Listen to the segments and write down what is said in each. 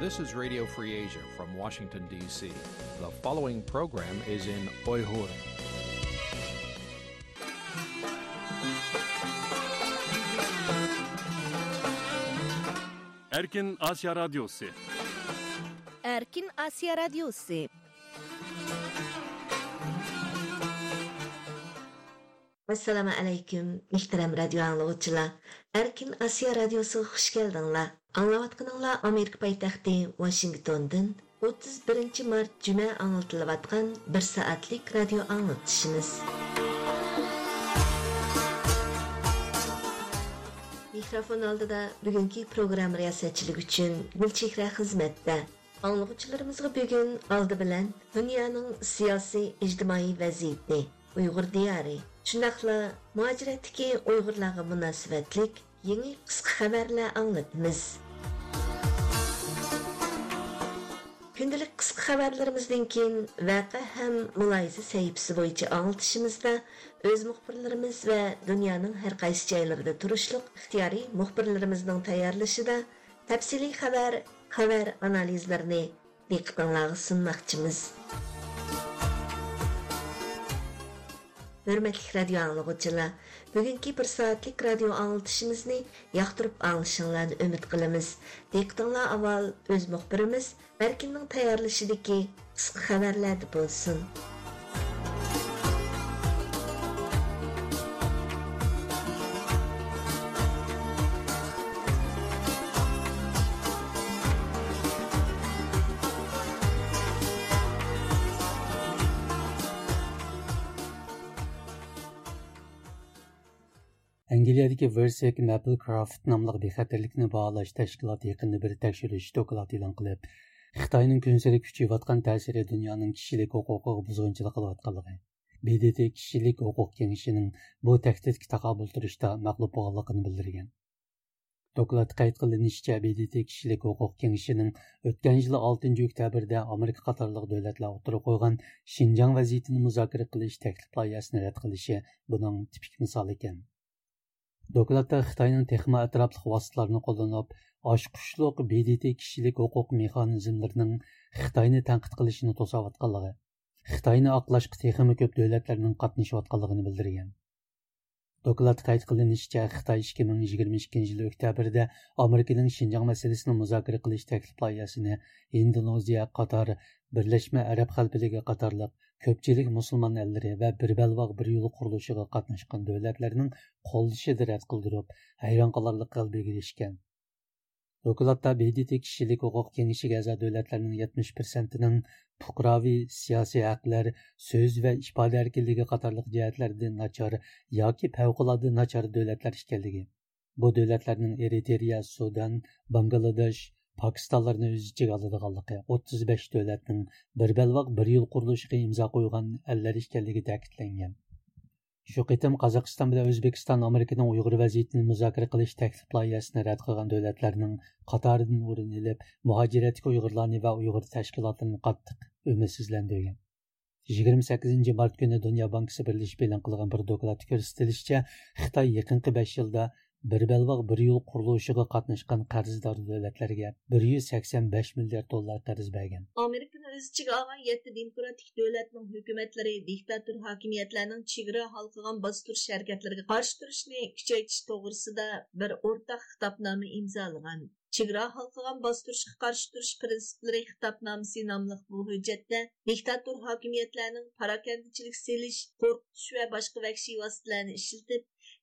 This is Radio Free Asia from Washington, D.C. The following program is in Uyghur. Erkin Asya Radyosu Erkin Asya Radyosu Assalamu alaykum, muhtaram radio anglovchilar. Erkin Asiya radiosiga xush keldinglar. Аңлаватқаныңла Америка пайтақты Вашингтондың 31 март жүмә аңылтылыватқан 1 саатлік радио аңылтышымыз. Mikrofon алдыда бүгінгі программ риясәтчілік үшін Гүлчехра қызметті. Аңлығычыларымызға бүгін алды білән дүнияның сияси ijtimoiy vaziyati, Uyg'ur diyari, shundoqla muajiratdagi Uyg'urlarga munosabatlik yangi qisqa xabarlar anglatamiz. Күнділік қысқы хабарларымыздың кейін вәқі һәм мұлайзы сәйіпсі бойынша аңылтышымызда өз мұхбірлеріміз вә дүнияның әр қайсы жайларында тұрышлық ықтияри мұхбірлеріміздің таярлышыда тәпсілі хабар, хабар анализларыны бекітіңлағы сұнмақчымыз. Hürmetli radyo anlıqıcılar, bugünkü bir saatlik radyo anıltışımızını yaxtırıp anlışınlarını ümit qılımız. Dektinla авал өз muhbirimiz – har kimning tayyorlashidagi qisqa xabarlarda bo'lsin. Angliyadagi Versek Naplecraft nomli bexatarlikni бағалаш tashkiloti yaqinda bir tekshirish doklad e'lon qilib, Xitoyning kunsari kuchayotgan ta'siri dunyoning kishilik huquqiga buzg'unchilik qilayotganligi, BDT kishilik huquq kengashining bu tahdidga taqobil turishda mag'lub bo'lganligini bildirgan. Doklad qayd qilinishicha, BDT kishilik huquq kengashining o'tgan yil 6 oktyabrda Amerika qatorliq davlatlar o'tirib qo'ygan Shinjang vaziyatini muzokara qilish loyihasini rad qilishi buning tipik misoli ekan. Dokladda Xitoyning texma atrofli vositalarini qo'llanib, oshqushliq BDT kishilik huquq mexanizmlarining Xitoyni tanqid qilishini to'sayotganligi, Xitoyni oqlashga texmi ko'p davlatlarning qatnashayotganligini bildirgan. Doklad qayd qilinishicha, Xitoy 2022 yil oktyabrda Amerikaning Shinjang masalasini muzokara qilish taklif loyihasini Indoneziya, Qatar, Birlashma Arab Xalqligi qatorliq ko'pchilik musulmon ellari va bir bir yo'l qurilishiga qatnashgan davlatlarning qo'llashida qildirib hayron erishgan dokladda bdt kishilik huquq kengashiga a'zo davlatlarning 70%ning fuqaroviy siyosiy haqlar so'z va ifoda erkinligi qatorliq jihatlarda nachar yoki favqulodda nachar davlatlar ekanligi bu davlatlarning Eritreya, sudan bangladesh Pakistanlarni o'z ichiga oladiganligi 35 davlatning bir balvoq bir yil qurilishiga imzo qo'ygan allar ekanligi ta'kidlangan. Shu qitim Qozog'iston bilan O'zbekiston Amerikaning Uyg'ur vaziyatini muzokara qilish taklif loyihasini rad qilgan davlatlarning qatoridan o'rin olib, muhojiratga Uyg'urlarni va Uyg'ur tashkilotini qattiq umidsizlantirgan. 28 mart kuni Dunyo bankisi birlashib e'lon qilgan bir dokladda ko'rsatilishicha, Xitoy yaqinqi 5 yilda bir balvoq bir yo'l qurilishiga qatnashgan qarzdor davlatlarga bir yuz sakson besh milliard dollar qarz bergan amerikani o'z ichiga olgan yetti demokratik davlatning hukumatlari diktator hokimiyatlarning chegara halqigan bostirish harakatlariga qarshi turishni kuchaytirish to'g'risida bir o'rtaq xitobnoma imzolagan. Chegara halqigan bostirishga qarshi turish prinsiplari xitobnomasi nomli bu hujjatda diktator hokimiyatlarning parokandichilik selish qo'rqitish va boshqa vahshiy vositalarni ishlatib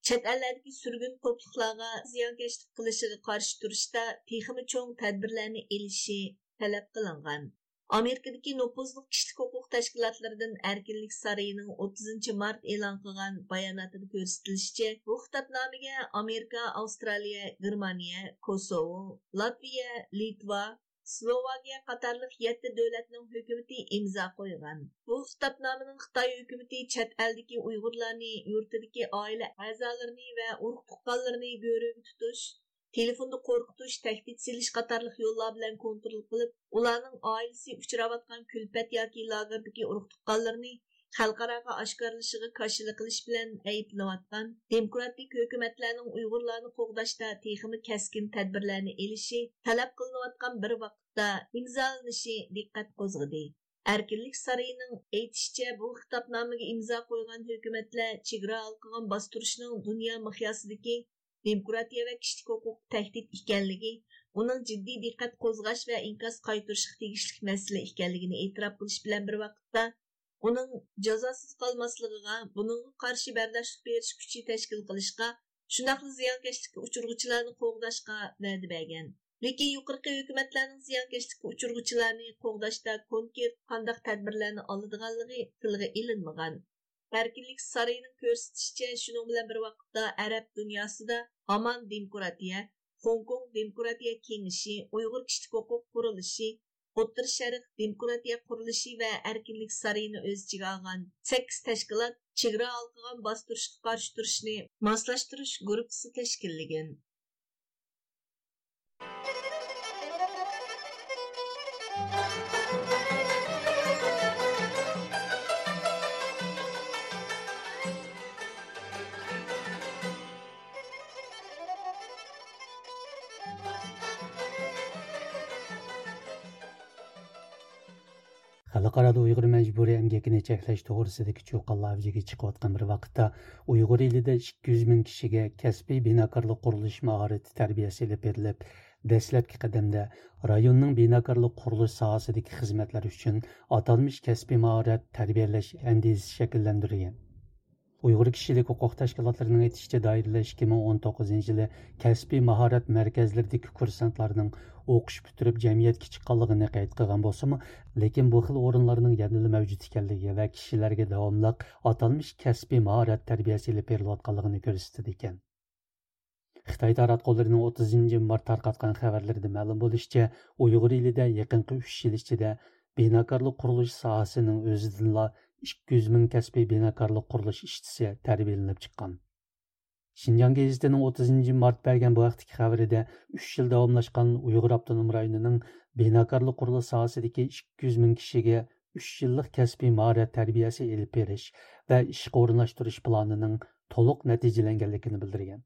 chet ellardagi surgun to'pliqlarga ziyonkashlik qilishiga qarshi turishda texmi cho'ng tadbirlarni elishi talab qilingan. Amerikadagi nopuzli kishilik huquq tashkilotlaridan erkinlik saroyining 30 mart e'lon qilgan bayonotida ko'rsatilishicha bu xitobnomaga amerika avstraliya germaniya kosovo latviya litva Slovakiya qatorliq yetti davlatning hukumati imzo qo'ygan. Bu xitobnomaning Xitoy hukumati chet eldagi Uyg'urlarni yurtidagi oila a'zolarini va urug' tuqqanlarini go'rib tutish, telefonda qo'rqitish, tahdid silish qatorliq yo'llar bilan kontrol qilib, ularning oilasi uchrayotgan kulpat yoki lagerdagi urug' tuqqanlarni xalqaroga oshkorlashiga qarshilik qilish bilan ayblayotgan demokratik hukumatlarning uyg'urlarni qo'g'dashda texmi kaskin tadbirlarni elishi talab qilinayotgan bir vaqtda imzolanishi diqqat qo'zg'adi. Erkinlik saroyining aytishicha bu xitobnomaga imzo qo'ygan hukumatlar chegara halqigan bostirishning dunyo miqyosidagi demokratiya va kishilik huquq tahdid ekanligi uning jiddiy diqqat qo'zg'ash va inkos qaytirishga tegishli masala ekanligini e'tirof qilish bilan bir vaqtda uning jazosiz qolmasligiga buningga qarshi bardoshlik berish kuchi tashkil qilishga shundoqli ziyonkashlikka uchurg'uchilarni qo'g'dashga va'da bergan. Lekin yuqorqi hukumatlarning ziyonkashlikka uchurg'uchilarni qo'g'dashda konkret qandaq tadbirlarni oladiganligi tilga ilinmagan. Erkinlik saroyining ko'rsatishicha shuning bilan bir vaqtda arab dunyosida hamon demokratiya Hongkong demokratiya kengashi uyg'ur kishilik huquq qurilishi O'ttir Sharq demokratiya qurilishi va erkinlik saroyini o'z ichiga olgan 8 tashkilot chegara halqigan bostirishga qarshi turishni moslashtirish guruhi tashkillagan. Xalqarada uyg'ur majburiy emgakini cheklash to'g'risidagi cho'qqilar avjiga chiqayotgan bir vaqtda uyg'ur elida ikki yuz ming kishiga kasbiy binokorlik qurilish mahorati tarbiyasi ilib berilib dastlabki qadamda rayonning binokorlik qurilish sohasidagi xizmatlar uchun atalmish kasbiy mahorat tarbiyalash andizasi shakllantirilgan uyg'ur kishilik huquq tashkilotlarining aytishicha doirada ikki ming o'n to'qqizinchi yili kasbiy mahorat markazlaridagi kursantlarning o'qish bitirib jamiyatga chiqqanligini qayd qilgan bo'lsimi lekin bu xil o'rinlarning yanada mavjud ekanligi va kishilarga davomli atalmish kasbiy mahorat tarbiyasi ilib berilayotganligini ko'rsatdi ekan. Xitoy davlat taratqullarining o'ttizinchi mart tarqatgan xabarlarda ma'lum bo'lishicha uyg'ur elida yaqinqi uch yil ichida binokorlik qurilish sohasining o'zidinla 200 min kəsbi binakarlıq quruluş işçisi tərbiyyələnib çıxqan. Şinjan gazetinin 30 mart bərgən bu vaxtdakı xəbərində 3 il davamlaşqan Uyğur Avtonom rayonunun binakarlıq quruluş sahəsindəki 200 min kişiyə 3 yıllık kəsbi maharət tərbiyəsi elib veriş və iş qorunlaşdırış planının toluq nəticələnganligini bildirgan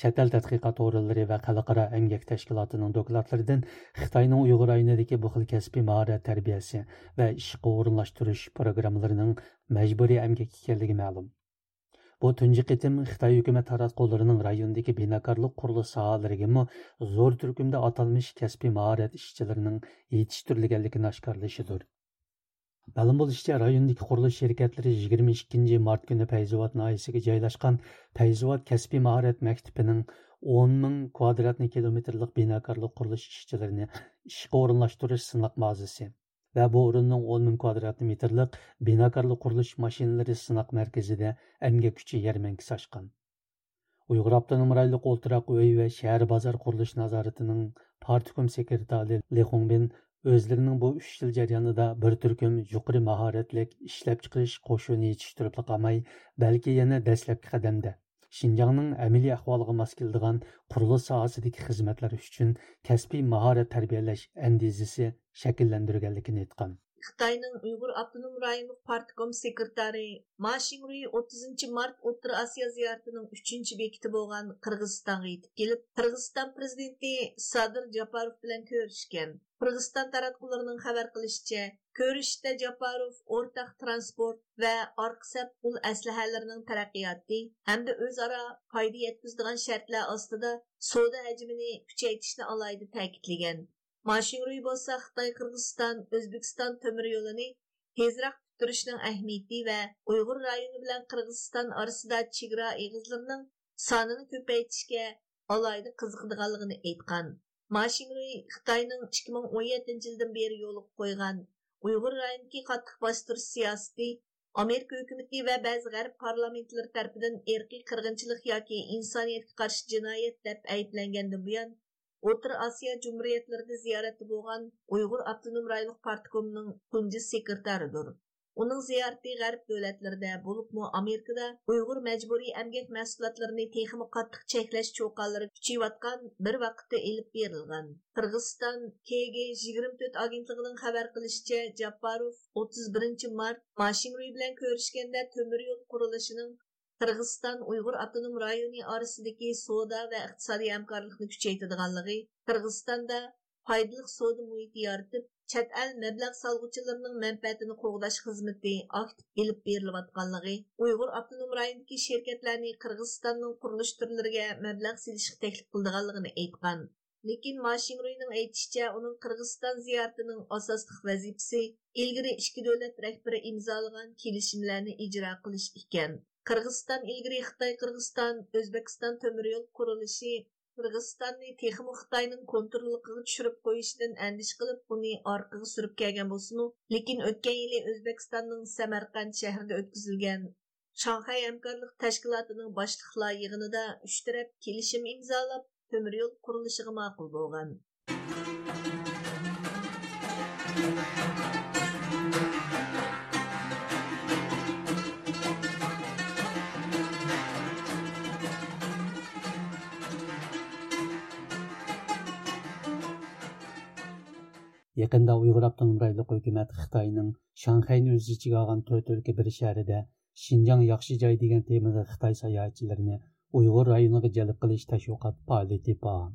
chet el tədqiqat organları və xalqara əmgək təşkilatının dokladlarından Xitayının Uyğur ayınındakı bu xil kəsbi maharət tərbiyəsi və işqə orunlaşdırış proqramlarının məcburi əmgək ikənligi məlum. Bu tunji qitim Xitoy hukumat taratqularının rayondagi binokorlik qurilish sohalarigami zo'r turkumda atalmish kasbiy mahorat ishchilarining yetishtirilganligini oshkorlashidir Мәлім болышыча райондагы qurilish şirketleri 22 mart günü Feyzovat nahiyesiga joylashgan Feyzovat kasbiy mahorat maktabining 10 ming kvadrat kilometrlik binokorlik qurilish ishchilarini ishga o'rinlashtirish sinaq mavzusi va bu o'rinning 10 ming kvadrat metrlik binokorlik qurilish mashinalari sinaq markazida emgak kuchi yarmankasi ochgan uyg'ur avtonom rayonlik o'ltiroq uy va shahar bozor qurilish nazoratining partikum sekretari o'zlarining bu uch yil jarayonida bir turkum yuqori mahoratlik ishlab chiqarish qo'shini yetishtirib qolmay balki yana dastlabki qadamda shinjongning amaliy ahvoliga mos keladigan qurilish sohasidagi xizmatlar uchun kasbiy mahorat tarbiyalash andizisi shakllantirganligini aytgan Xitayning Uyg'ur avtonom rayonlik partkom sekretari Ma Xingrui 30 mart O'rta Osiyo ziyoratining 3 bekiti bo'lgan Qirg'izistonga yetib kelib, Qirg'iziston prezidenti Sadir Japarov bilan ko'rishgan. Qirg'iziston taratqullarining xabar qilishicha, ko'rishda Japarov o'rtaq transport va orqisab ul aslahalarining taraqqiyoti hamda o'zaro foyda yetkazadigan shartlar ostida savdo hajmini kuchaytirishni alayda ta'kidlagan. Машинруй болса Xitoy Qirg'iziston O'zbekiston temir yo'lini tezroq tutirishning ahamiyati va Uyg'ur rayoni bilan Qirg'iziston orasida chegara egizlarining sonini ko'paytirishga alohida qiziqadiganligini aytgan. Машинруй Xitoyning 2017 yildan beri yo'l qo'ygan Uyg'ur rayonidagi qattiq bostirish siyosati Amerika hukumati va ba'zi g'arb parlamentlari tarafidan erkiy qirg'inchilik yoki insoniyatga qarshi jinoyat deb ayblangandan buyon O'tir Osiyo Cumhuriyetlerinde ziyoratda bo'lgan Uyg'ur Abdunum rayonlik partikomining tunji sekretaridir. Uning ziyorati g'arb davlatlarida, bo'libmi Amerikada Uyg'ur majburiy emgak mahsulotlarini texmi qattiq cheklash cho'qonlari kuchayotgan bir vaqtda elib berilgan. Qirg'iziston KG 24 agentligining xabar qilishicha, Jabbarov 31 mart Mashinroy bilan ko'rishganda temir yo'l qurilishining Qirg'iziston Uyg'ur avtonom rayoni orasidagi savdo va iqtisodiy hamkorlikni kuchaytirganligi, Qirg'izistonda foydali savdo muhiti yaratib, chet el mablag' solg'uvchilarining manfaatini qo'g'dash xizmati aktiv ilib berilayotganligi, Uyg'ur avtonom rayonidagi shirkatlarni Qirg'izistonning qurilish turlariga mablag' silishga taklif qilganligini aytgan. Lekin Mashinroyning aytishicha, uning Qirg'iziston ziyaratining asosli vazifasi ilgari ikki davlat rahbari imzolagan kelishimlarni ijro qilish ekan. Қырғызстан ілгірі Қытай, Қырғызстан, Өзбекстан төмір құрылышы, Қырғызстанның текімі Қытайның контрлылықығы түшіріп қойышынын әндіш қылып, бұны арқығы сүріп кәген болсыну, лекін өткен елі Өзбекстанның Сәмәрқан шәрді өткізілген Шанхай әмкарлық тәшкілатының башлықла еғынада үштіреп келісім имзалап, төмір ел құрылышығы болған. Yaqında Uyghur Avtonom Raylıq hökumət Xitayının Şanxayni öz içigə alğan 4 ölkə bir şəhərində Şinjan yaxşı joy degan temada Xitoy sayohatchilarini Uyg'ur rayoniga jalb qilish tashviqot faoliyati bor.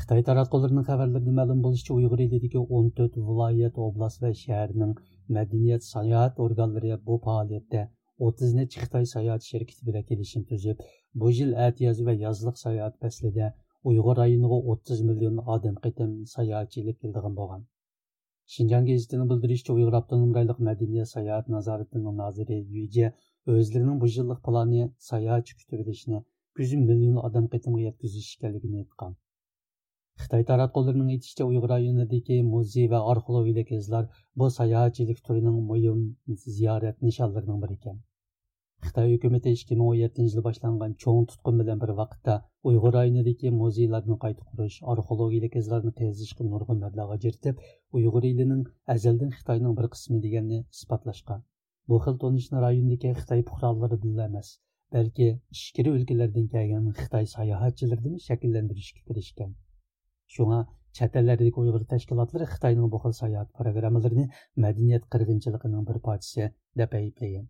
Xitoy taratqullarining xabarlarida ma'lum bo'lishicha Uyg'ur elidagi 14 viloyat, oblast va shaharning madaniyat sayohat organlari bu faoliyatda 30 necha Xitoy sayohat shirkati kelishim tuzib, bu yil yozliq sayohat faslida million odam qitim sayohatchilik keldigan bo'lgan shinjon gazitining bildirishicha uyg'ur avtonom rayliq madaniyat sayohat nazoratining noziri yuja o'zlarining bu yillik plani sayohatchi kutirilishini yuz million odam qitimga yetkazish ekanligini aytgan xitoy taratqullarining aytishicha uyg'ur rayonidagi muzey va arxeologik izlar bu sayohatchilik turining muhim ziyorat nishonlarining biri ekan xitoy hukumati ikki ming o'n yettinchi yilda boshlangan cho'ng tutqun bilan bir vaqtda uyg'ur rayonidagi muzeylarni qayta qurish arxeologiyalik izlarni qazishga nurg'un mablag' ajratib uyg'ur elining azaldan xitoyning bir qismi deganni isbotlashgan. Bu xil tonishni rayondagi xitoy puhralaridan emas balki ichkari o'lkalardan kelgan xitoy sayohatchilarini shakllantirishga kirishgan. Shunga chet uyg'ur tashkilotlari xitoyning bu xil sayohat programmalarini madaniyat qirg'inchiligining bir parchasi deb ayblagan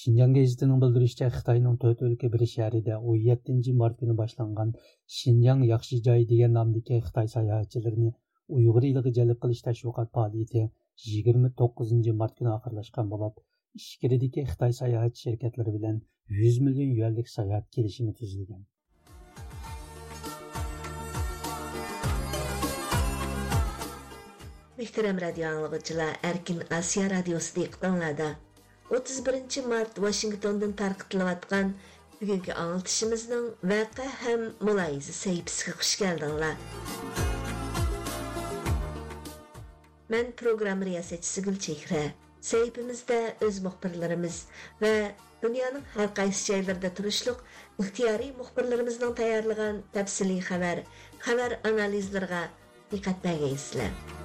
Шинжан гезитінің білдірішчә Қытайның төрт өлке бір шәріде 17 март күні башланған Шинжаң яқшы жай деген намдеке Қытай саяхатчыларыны ұйғыр илігі жәліп қылыш тәшвиқат пағалиеті 29 март күні ақырлашқан болып, ішкерідеке Қытай саяхат шеркетлері білен 100 миллион юәлік саяхат келішімі түзілген. Мөхтәрәм радио аңлыгычлар, Әркин Асия радиосы диктанларда 31 mart Washingtondan tarqatilayotgan bugungi anglitishimizning vaqa ham muloyiza sayfisiga xush keldinglar. Men program riyosatchisi Gulchehra. Sayfimizda o'z muxbirlarimiz va dunyoning har qaysi joylarida turishliq ixtiyoriy muxbirlarimizning tayyorlagan tafsiliy xabar, xabar analizlariga diqqat.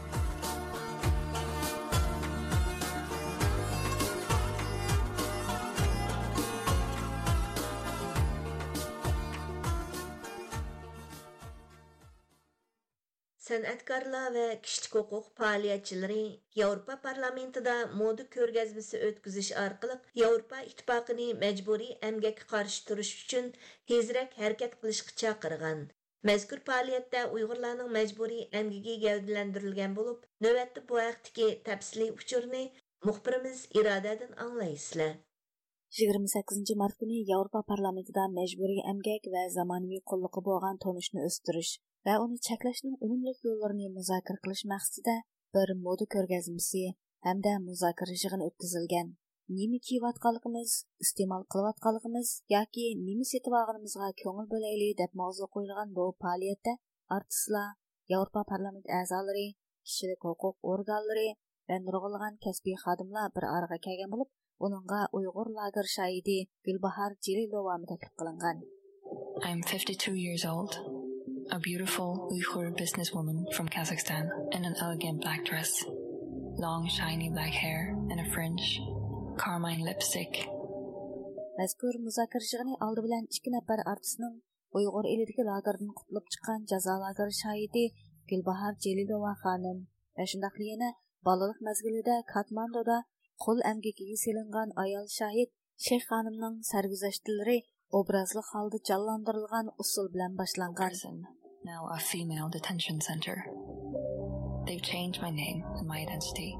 San'atkorlar va kishilik huquq faoliyatchilari Yevropa parlamentida moda ko'rgazmasi o'tkazish orqali Yevropa ittifoqini majburiy amgakka qarshi turish uchun tezroq harakat qilishga chaqirgan. Mazkur faoliyatda Uyg'urlarning majburiy amgigi gavdalantirilgan bo'lib, navbatda bu haqdagi tafsiliy uchurni muxbirimiz Irodadan anglaysizlar. 28 mart kuni Yevropa parlamentida majburiy emgak va zamonaviy qulluqi bo'lgan tonishni o'stirish va uni cheklashning unumli yo'llarini muzokara qilish maqsadida bir moda ko'rgazmasi hamda muzokara yig'ini o'tkazilgan nima kiyayotganligimiz iste'mol qilayotganligimiz yoki nima setib olganimizga ko'ngil bo'layli deb mavzu qo'yilgan bu faoliyatda artistlar yevropa parlament a'zolari kishilik huquq organlari va nurg'ulg'an kasbiy xodimlar bir oraga kelgan bo'lib uningga uyg'ur lager shoidi gulbahor jililova taklif qilingan I'm 52 years old. A beautiful Uyghur businesswoman from Kazakhstan in an elegant black dress. long shiny black hair and a fringe, carmine lipstick. Мәзкур музакир жыгыны алды белән 2 нәфәр артистның Уйгыр илидәге лагердан кутылып чыккан жаза лагер шаһиди Гөлбахар Җәлилова ханым ва шундый яна балалык мәзгилендә Катмандода кул әмгекиге селинган аял шаһид Шейх ханымның сәргүзәштәләре образлы халда җанландырылган усул белән башланган. Now a female detention center. They've changed my name and my identity.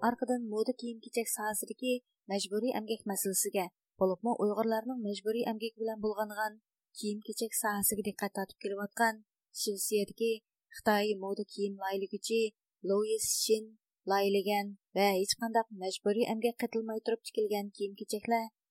Аркадан мода киім-кечек сahәсидәге мәҗбүри әмгәк мәсьәлесегә, булыпмы уйгырларның мәҗбүри әмгәк белән булганган киім-кечек сahәсегә диккәт татып килеп аткан Швециядәге Хытай мода киім лайлыгычы Луис Шин лайлыган ва һеч кандай мәҗбүри әмгәк кытылмай турып тикилгән киім-кечекләр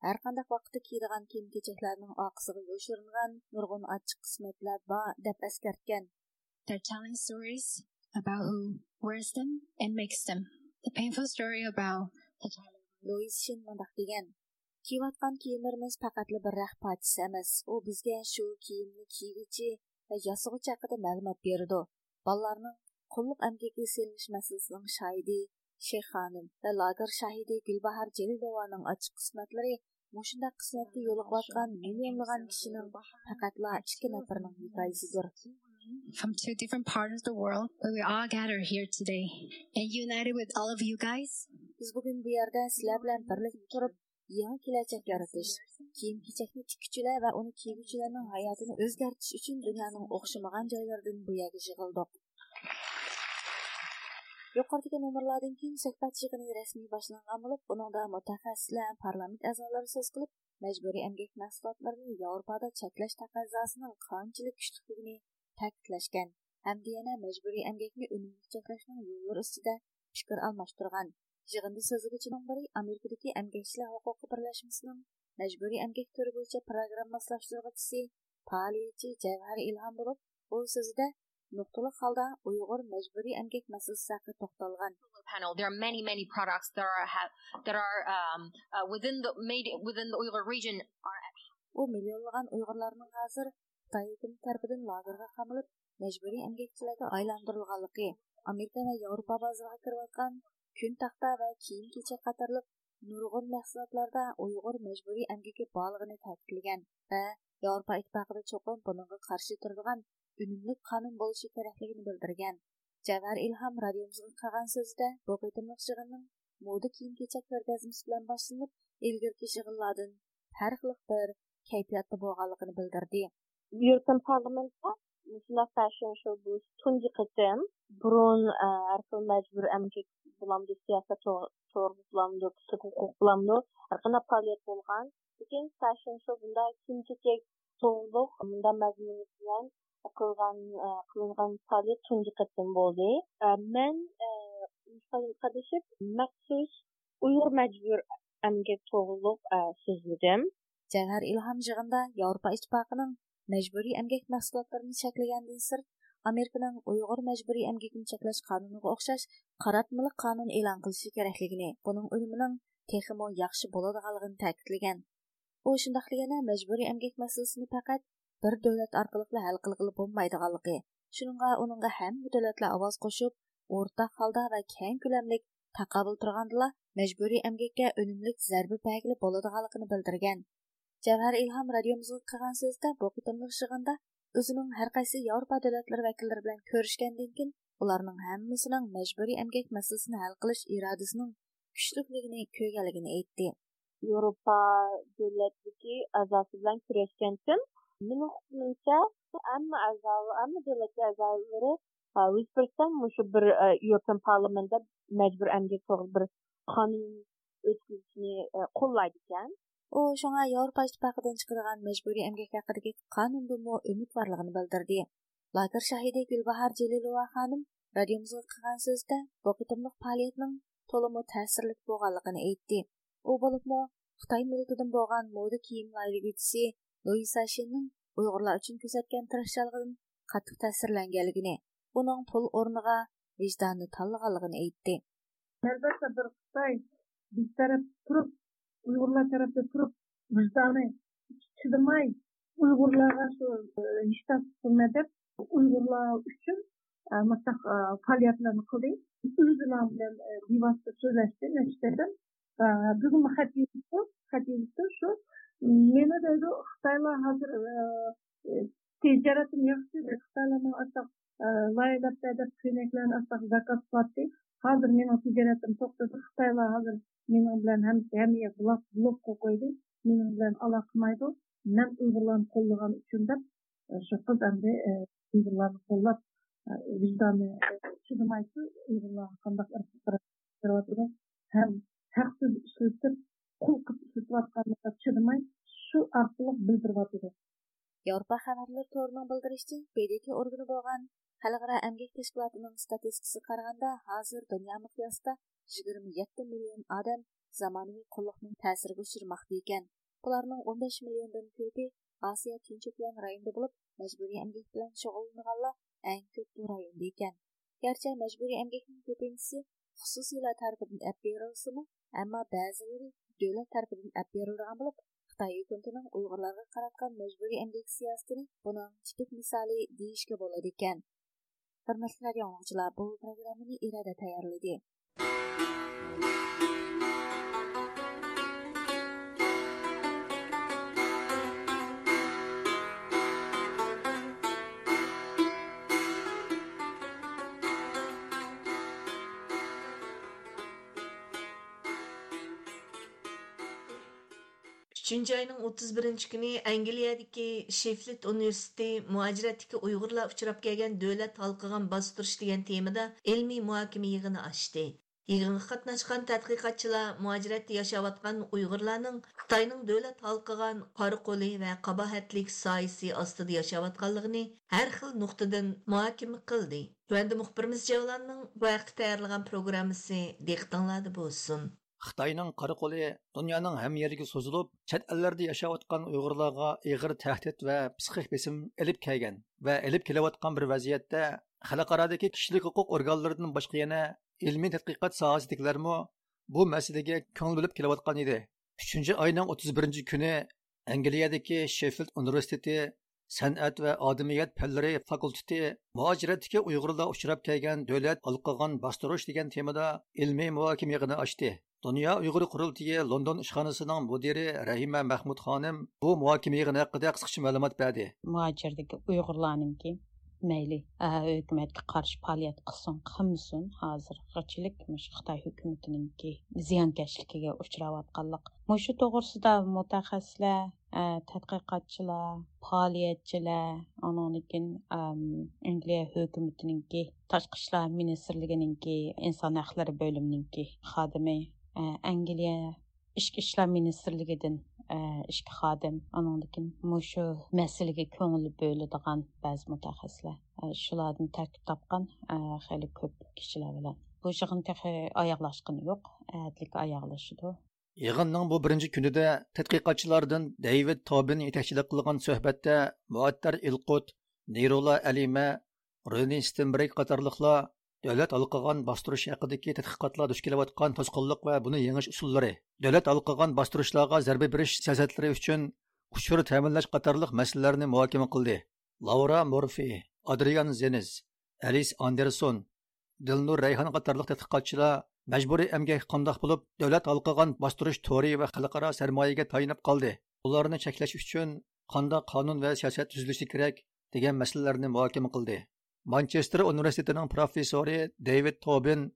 Әр қандай вақты киyidigan киім-кешектердің ақысыға өшірілген нұрғын ачық қысметлер ба деп әскерткен. They're telling stories about who wears them and makes them. The painful story about the child. Louis Shin мұндақ деген. Киіміріміз пәкәтлі бір рәқ әміз. О бізге шу киімні киігічі вә мәлімет берді. Балларының құллық әмгеге селініш mushunda qismatga yo'liqayotgan millionlagan kishining faqatla ikki nafarining hikoyasidir. from two different parts of the world, but we all gather here today and united with all of you guys. Biz bugün bu yerdə sizlər bilan birlikdə turib, yangi kelajak yaratish, kiyim-kechakni tikuvchilar va uni kiyguvchilarning hayotini o'zgartirish uchun dunyoning o'xshamagan joylaridan bu yerga yig'ildik. Yuqoridagi nomerlardan keyin suhbat yig'ini rasmiy boshlangan bo'lib, buningda mutaxassislar, parlament a'zolari so'z qilib, majburiy emgak mahsulotlarini Yevropada cheklash taqozosining qanchalik kuchliligini ta'kidlashgan. Hamda yana majburiy emgakni unumli cheklashning yo'llari ustida fikr almashtirgan. Yig'inda so'zlaguchining biri amerikadagi emgakchilar huquqi birlashmasining majburiy emgak turi bo'yicha programma faoliyatchi javhar ilhom bo'lib u so'zida nuqtali holda uyg'ur majburiy emgak masalasi haqida to'xtalgan. Panel. There are many many products that are have that are um, uh, within the made within the Uyghur region are u millionlagan uyg'urlarning hozir Xitoy hukumat tarafidan lagerga qamilib, majburiy emgakchilarga aylantirilganligi, Amerika va Yevropa bozoriga kirayotgan kun taxta va kiyim-kechak qatorliq nurg'un mahsulotlarda Uyg'ur majburiy emgaki borlig'ini ta'kidlagan va Yevropa ittifoqida cho'qim bunga qarshi turadigan bo'lishi kerakligini bildirgan. Javhar Ilham radiomizga qilgan so'zida bu qitimliq yig'inning moda kiyim-kechak ko'rgazmasi bilan boshlanib, ilgirki yig'inlardan farqli bir kayfiyatda bo'lganligini bildirdi. European Parlamentda shunday fashion show bu tunji qitim burun har xil majbur amgak bulamdi siyosat to'g'ri bulamdi kishilik huquq bulamdi har qanday faoliyat bo'lgan lekin fashion show bunda kiyim kechak to'g'riliq bunda mazmun bilan qilgan e, qilingan faoliyat tunji qitim bo'ldi. E, men e, qadishib maxsus uyg'ur majbur amgak to'g'riliq so'zladim Cəvher İlham yığında yevropa İttifaqının majburiy amgak mahsulotlarini cheklagandan sir amerikaning uyg'ur majburiy amgakini cheklash qonuniga o'xshash qaratmali qonun e'lon qilishi kerakligini buning unimining texmo yaxshi bo'ladiganligini ta'kidlagan. U shundoq yana majburiy amgak masalasini faqat bir davlat orqali hal qilg'ili bo'lmaydiganligi shuningga uningga hamma davlatlar ovoz qo'shib o'rtaq holda va keng ko'lamlik taqobil turgandila majburiy emgakka unumlik zarba bagli bo'ladiganligini bildirgan javhar ilhom radiomizga qilgan so'zda bu qitimliq shig'inda o'zining har qaysi Yevropa davlatlari vakillari bilan ko'rishgandan keyin ularning hammasining majburiy emgak masalasini hal qilish irodasining kuchliligini ko'rganligini aytdi. Yevropa davlatlari a'zosi bilan kurashgan meni hukmimcha hamma a'zo hamma davlat a'zolari o'zbekiston shu bir European parlamentda majbur emgak to'g'ri bir qonun o'tkazishni qo'llaydi ekan u shunga yevropa ittifoqidan chiqargan majburiy emgak haqidagi qonundimi umidvorligini bildirdi lager shahidi gulbahor jelilova xonim radiomizga qilgan so'zda bu qitimliq faoliyatning to'limi ta'sirli bo'lganligini aytdi u bo'libmi xitoy milkidan bo'lgan moda kiyim layligisi luisa shinning uyg'urlar uchun ko'rsatgan tirishchanligidan qattiq ta'sirlanganligini uning pul o'rniga vijdonni tanlaganligini aytdi. Albatta bir xitoy biz taraf turib uyg'urlar tarafda turib vijdoni chidamay uyg'urlarga shu e, ishtab qilma deb uyg'urlar uchun e, mustaq e, faoliyatlarni qildi. O'zilar bilan bevosita so'zlashdi nechtadan bugun xat xat shu meni deydi xitoylar hozir yaxshi xitoylarni asaq loyihalab deb ko'ylaklarni asaq zakaz qilyapti hozir meni tijoratim to'xtadi xitoylar hozir mening bilan ham hamma blok blok qo'ydi mening bilan aloqa qilmaydi man uyg'urlarni qo'llagan uchun deb shu qiz endi qo'llab ishlatib құлқып ысытып жатқанына шыдамай шу арқылы білдіріп жатыр еуропа хабарлар торының білдірішчі бдк органы болған Халықара әмгек тәшкілатының статистикасы қарағанда қазір дүния мұқиясында 27 миллион адам заманауи құллықның тәсірге ұшырмақты екен. Бұларның 15 миллиондан көбі Асия Тинчуклан районында болып, мәжбүри әмгек білән шұғылынығалла әң көп бұл районда екен. Gerçi мәжбүри әмгектің көпіншісі xüsusilə tərəfindən əp verilsimi, әмма бәзілері ammo ba'zilari davlat tarafidan olib beriladigan bo'lib xitoy hukumatining uyg'urlarga qaratgan majburiy emgak siyosatini buning tipik misoli deyishga bo'ladi ekan. Hurmatli yo'lovchilar bu programmani irada tayyorladi. Uchinchi oyning o'ttiz birinchi kuni angliyadagi sheffild universiteti muajiratdagi uyg'urlar uchrab kelgan davlat halqigan bostirish degan temada ilmiy muhokama yig'ini ochdi yig'inga qatnashgan tadqiqotchilar muajiratda yashayotgan uyg'urlarning har xil nuqtadan qildi. Muxbirimiz xitoyning qora qo'li dunyoning ham yeriga so'zilib chet ellarda yashayotgan uyg'urlarga ig'ir tahdid va psixik besim ilib kelgan va ilib kelayotgan bir vaziyatda xalqarodagi kishilik huquq organlaridan boshqa yana ilmiy tadqiqot sohasidagilarmi bu masalaga ko'ngil bilib kelayotgan edi. Uchinchi oyning o'ttiz birinchi kuni angliyadagi sheffild universiteti san'at va odamiyat fanlari fakulteti muojiratdagi uyg'urlar uchrab kelgan davlat olqagan bostirish degan temada ilmiy muhokama yig'ini ochdi. Dünya Uyghur Qurultayı London işxanasının müdiri Rahima Mahmud xanım bu muhokama yığını haqida qisqacha ma'lumot berdi. Muhacirdəki Uyğurlarınki mayli hukumatga qarshi faoliyat qilsin qilmasin hozirgachilik xitoy hukumatiningki ziyonkashligiga uchrayotganlik mushu to'g'risida mutaxassislar tadqiqotchilar faoliyatchilar anonikin angliya hukumatiningki tashqi ishlar ministrligininki inson haqlari bo'limininki xodimi angliya ichki ishlar ministrligidan ishki xodim anandikin mushu masalaga ko'ngil bo'ladigan ba'zi mutaxassislar shulardan tarkib topgan xeyli ko'p kishilar bilan bu yig'in oyoqlashgani yo'q atlik oyoqlashidi Yig'inning bu birinchi kunida tadqiqotchilardan David Tobin yetakchilik qilgan suhbatda Muattar Ilqut, Nirola Alima, reni Stenberg qatorliqlar davlat alqagan bostirish haqidagi tadqiqotlar duch kelayotgan to'sqinlik va buni yengish usullari. Davlat alqagan bostirishlarga zarba berish siyosatlari uchun uchur ta'minlash qatorliq masalalarni muhokama qildi. Laura morfi adrian zeniz alis anderson dilnur rayhon qatorliq tadqiqotchilar majburiy emgak qandoq bo'lib davlat alqagan bostirish to'ri va xalqaro sarmoyaga tayinib qoldi. Ularni cheklash uchun qandoq qonun va siyosat tuzilishi kerak degan masalalarni muhokama qildi. Manchester universitetining professori david tobin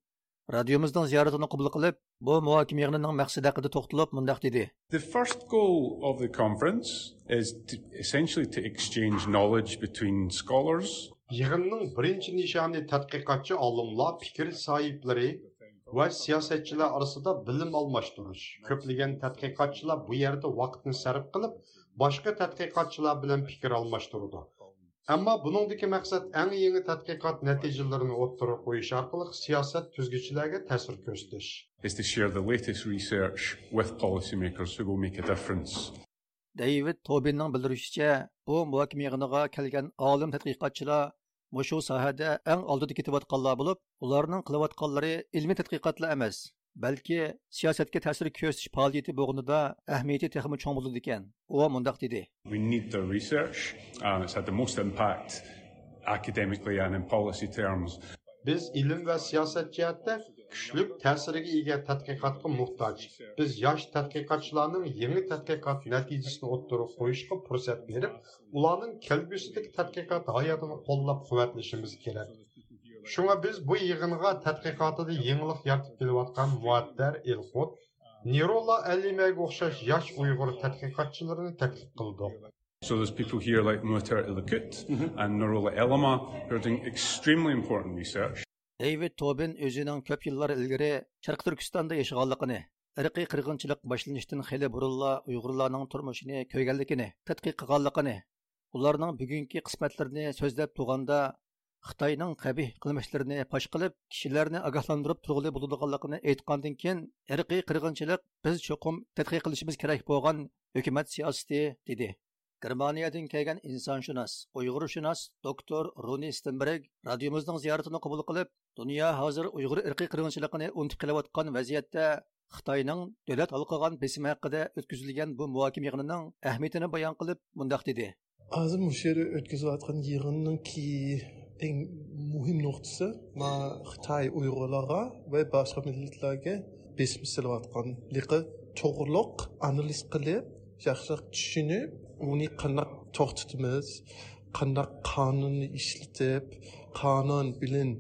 radiomizning ziyoratini qabul qilib bu muhokama yig'inining maqsadi haqida to'xtalib mundoq dedi. The first goal of the conference is to, essentially to exchange knowledge between scholars. Yig'inning birinchi nishoni tadqiqotchi olimlar fikr sohiblari va siyosatchilar orasida bilim almashtirish. Ko'plagan tadqiqotchilar bu yerda vaqtni sarf qilib boshqa tadqiqotchilar bilan fikr almashtirdi Ammo buningdagi maqsad eng yangi tadqiqot natijalarini o'ttira qo'yish orqali siyosat tuzguvchilarga ta'sir ko'rsatish. is to share the latest research with policymakers who will make a difference. David Tobinning bildirishicha, bu muhokama yig'iniga kelgan olim tadqiqotchilar mushu sohada eng oldida ketayotganlar bo'lib, ularning qilayotganlari ilmiy tadqiqotlar emas, balki siyosatga ta'sir ko'rsatish faoliyati bo'g'inida ahamiyati texmi cho'ng bo'ladi ekan. U mundaq dedi: We need the research, and it's had the most impact academically and in policy terms. Biz ilm va siyosat jihatda kuchlik ta'siriga ega tadqiqotga muhtoj. Biz yosh tadqiqotchilarning yangi tadqiqot natijasini o'ttirib qo'yishga fursat berib, ularning kelgusidagi tadqiqot hayotini qo'llab-quvvatlashimiz kerak. Шуңа біз бұл иығынға тәтқиқатыды еңілік яртып келіватқан Муаддар Элхот, Неролла Әлимәге оқшаш яш ұйғыр тәтқиқатшыларыны тәкліп қылдық. So there's. David Tobin өзінің көп yıllar ilgiri Шарқ Түркістанда яшағанлығыны, irqiy qirg'inchilik boshlanishidan xeli burunla uyg'urlarning turmushini ko'rganligini tadqiq bugungi qismatlarini so'zlab Xitoyning qabih qilmishlarini fosh qilib, kishilarni ogohlantirib turg'ili bo'ladiganligini aytgandan keyin irqiy qirg'inchilik biz cho'qim tadqiq qilishimiz kerak bo'lgan hukumat siyosati dedi. Germaniyadan kelgan insonshunos, Uyg'urshunos doktor Runi Stenberg radiomizning ziyoratini qabul qilib, dunyo hozir Uyg'ur irqiy qirg'inchiligini unutib kelayotgan vaziyatda Xitoyning davlat olqigan besimi haqida o'tkazilgan bu muhokama yig'inining ahamiyatini bayon qilib, mundoq dedi. Hozir bu yerda o'tkazilayotgan ең мұхим нұқтысы ма қытай ұйғырларға вә басқа милләтләргә бесім сіліп атқан лиқы тоғырлық анализ қылып жақсылық түсініп оны қандақ тоқтытымыз қандақ қануны ішлетіп қанун білін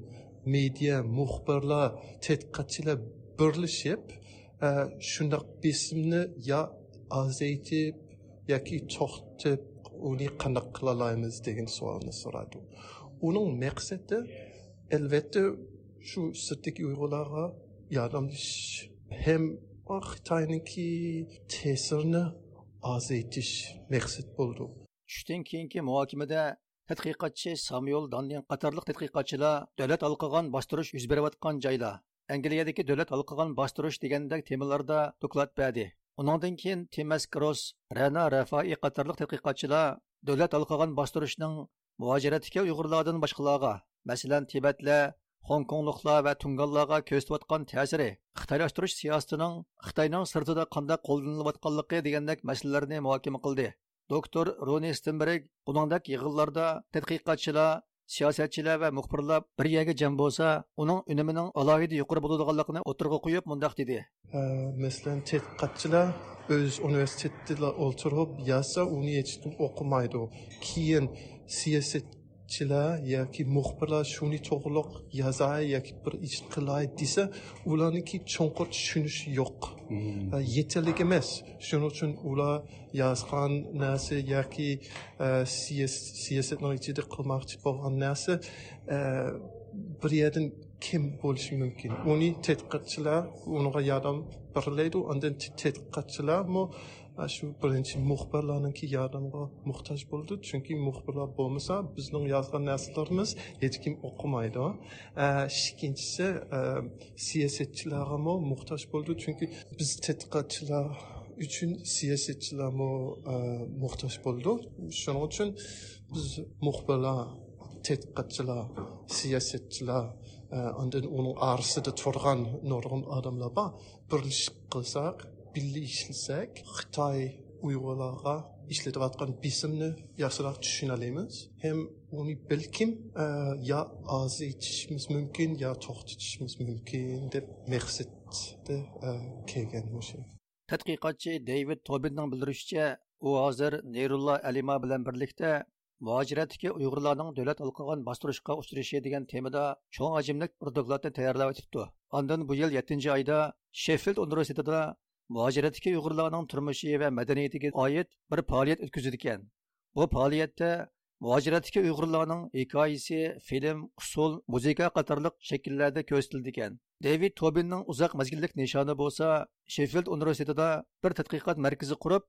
медиа мұхбарлар тәтқатшылар бірлішіп шұндақ бесімні я азайтып яки тоқтып оны қандақ қыла алаймыз деген сұрақты uning maqsadi albatta shu sirtdagi uyg'urlarga yordamlashish ham xitoyniki ta'sirini ozaytish maqsad bo'ldi. Tushdan keyingi muhokamada tadqiqotchi samuel danlin qatorliq tadqiqotchilar davlat olqigan bostirish yuz berayotgan joylar angliyadagi davlat olqigan bostirish degandek temalarda doklad berdi. Undan keyin temas kros rana rafai qatorliq tadqiqotchilar davlat olqigan bostirishning muhojiratga uyg'urlardan boshqalarga masalan tibatlar Hongkongliklar va tunganlarga ko'rsatayotgan ta'siri, xitoylashtirish siyosatining Xitoyning sirtida qanday qo'llanilayotganligi degandek masalalarni muhokama qildi. Doktor Roni Stenberg buningdek yig'inlarda tadqiqotchilar, siyosatchilar va muxbirlar bir yerga jam bo'lsa, uning unimining alohida yuqori bo'ladiganligini o'tirg'a qo'yib mundoq dedi. Masalan, tadqiqotchilar o'z universitetida o'tirib yozsa, uni hech kim o'qimaydi. Keyin siyosat chilar yoki muxbirlar shuni to'g'riq yozay yoki bir ish qilay desa ularniki cho'nqur tushunish yo'q. Yetarli emas. Shuning uchun ular yozgan narsa yoki siyosatni ichida qilmoqchi bo'lgan narsa bir yerdan kim bo'lishi mumkin? Uni tadqiqotchilar unga yordam berlaydi undan tadqiqotchilarmi mana shu birinchi muxbirlarniki yordamga muhtoj bo'ldi. Chunki muxbirlar bo'lmasa bizning yozgan narsalarimiz hech kim o'qimaydi. E, ikkinchisi e, siyosatchilarga muhtoj bo'ldi. Chunki biz tadqiqotchilar uchun siyosatchilar e, muhtoj bo'ldi. Shuning uchun biz muxbirlar tadqiqotchilar siyosatchilar undan uning orasida turgan nurg'un odamlar bor. Birlashib qilsak birga ishlasak xitoy uyg'urlarga ishlatayotgan bisimni yaxshiroq tushunalamiz ham uni balkim e, yo ozaytishimiz mumkin yo to'xtatishimiz mumkin deb maqsadda e, kelgan o'sha tadqiqotchi david tobinning bildirishicha u hozir neyrulla alima bilan birlikda muhojiratdagi uyg'urlarning davlat olqigan bostirishga uchrashi degan temada cho'ng hajmlik bir dokladni tayyorlab o'tibdi. Ondan bu yil yettinchi oyda sheffild universitetida muhojiratdagi uyg'urlarning turmushi va madaniyatiga oid bir faoliyat o'tkazdi ekan bu faoliyatda muhojiratdagi uyg'urlarning hikoyasi film usul muzika qatorliq shakllarda ko'rsatildi ekan david tobinning uzoq mazgillik nishoni bo'lsa sheffild universitetida bir tadqiqot markazi qurib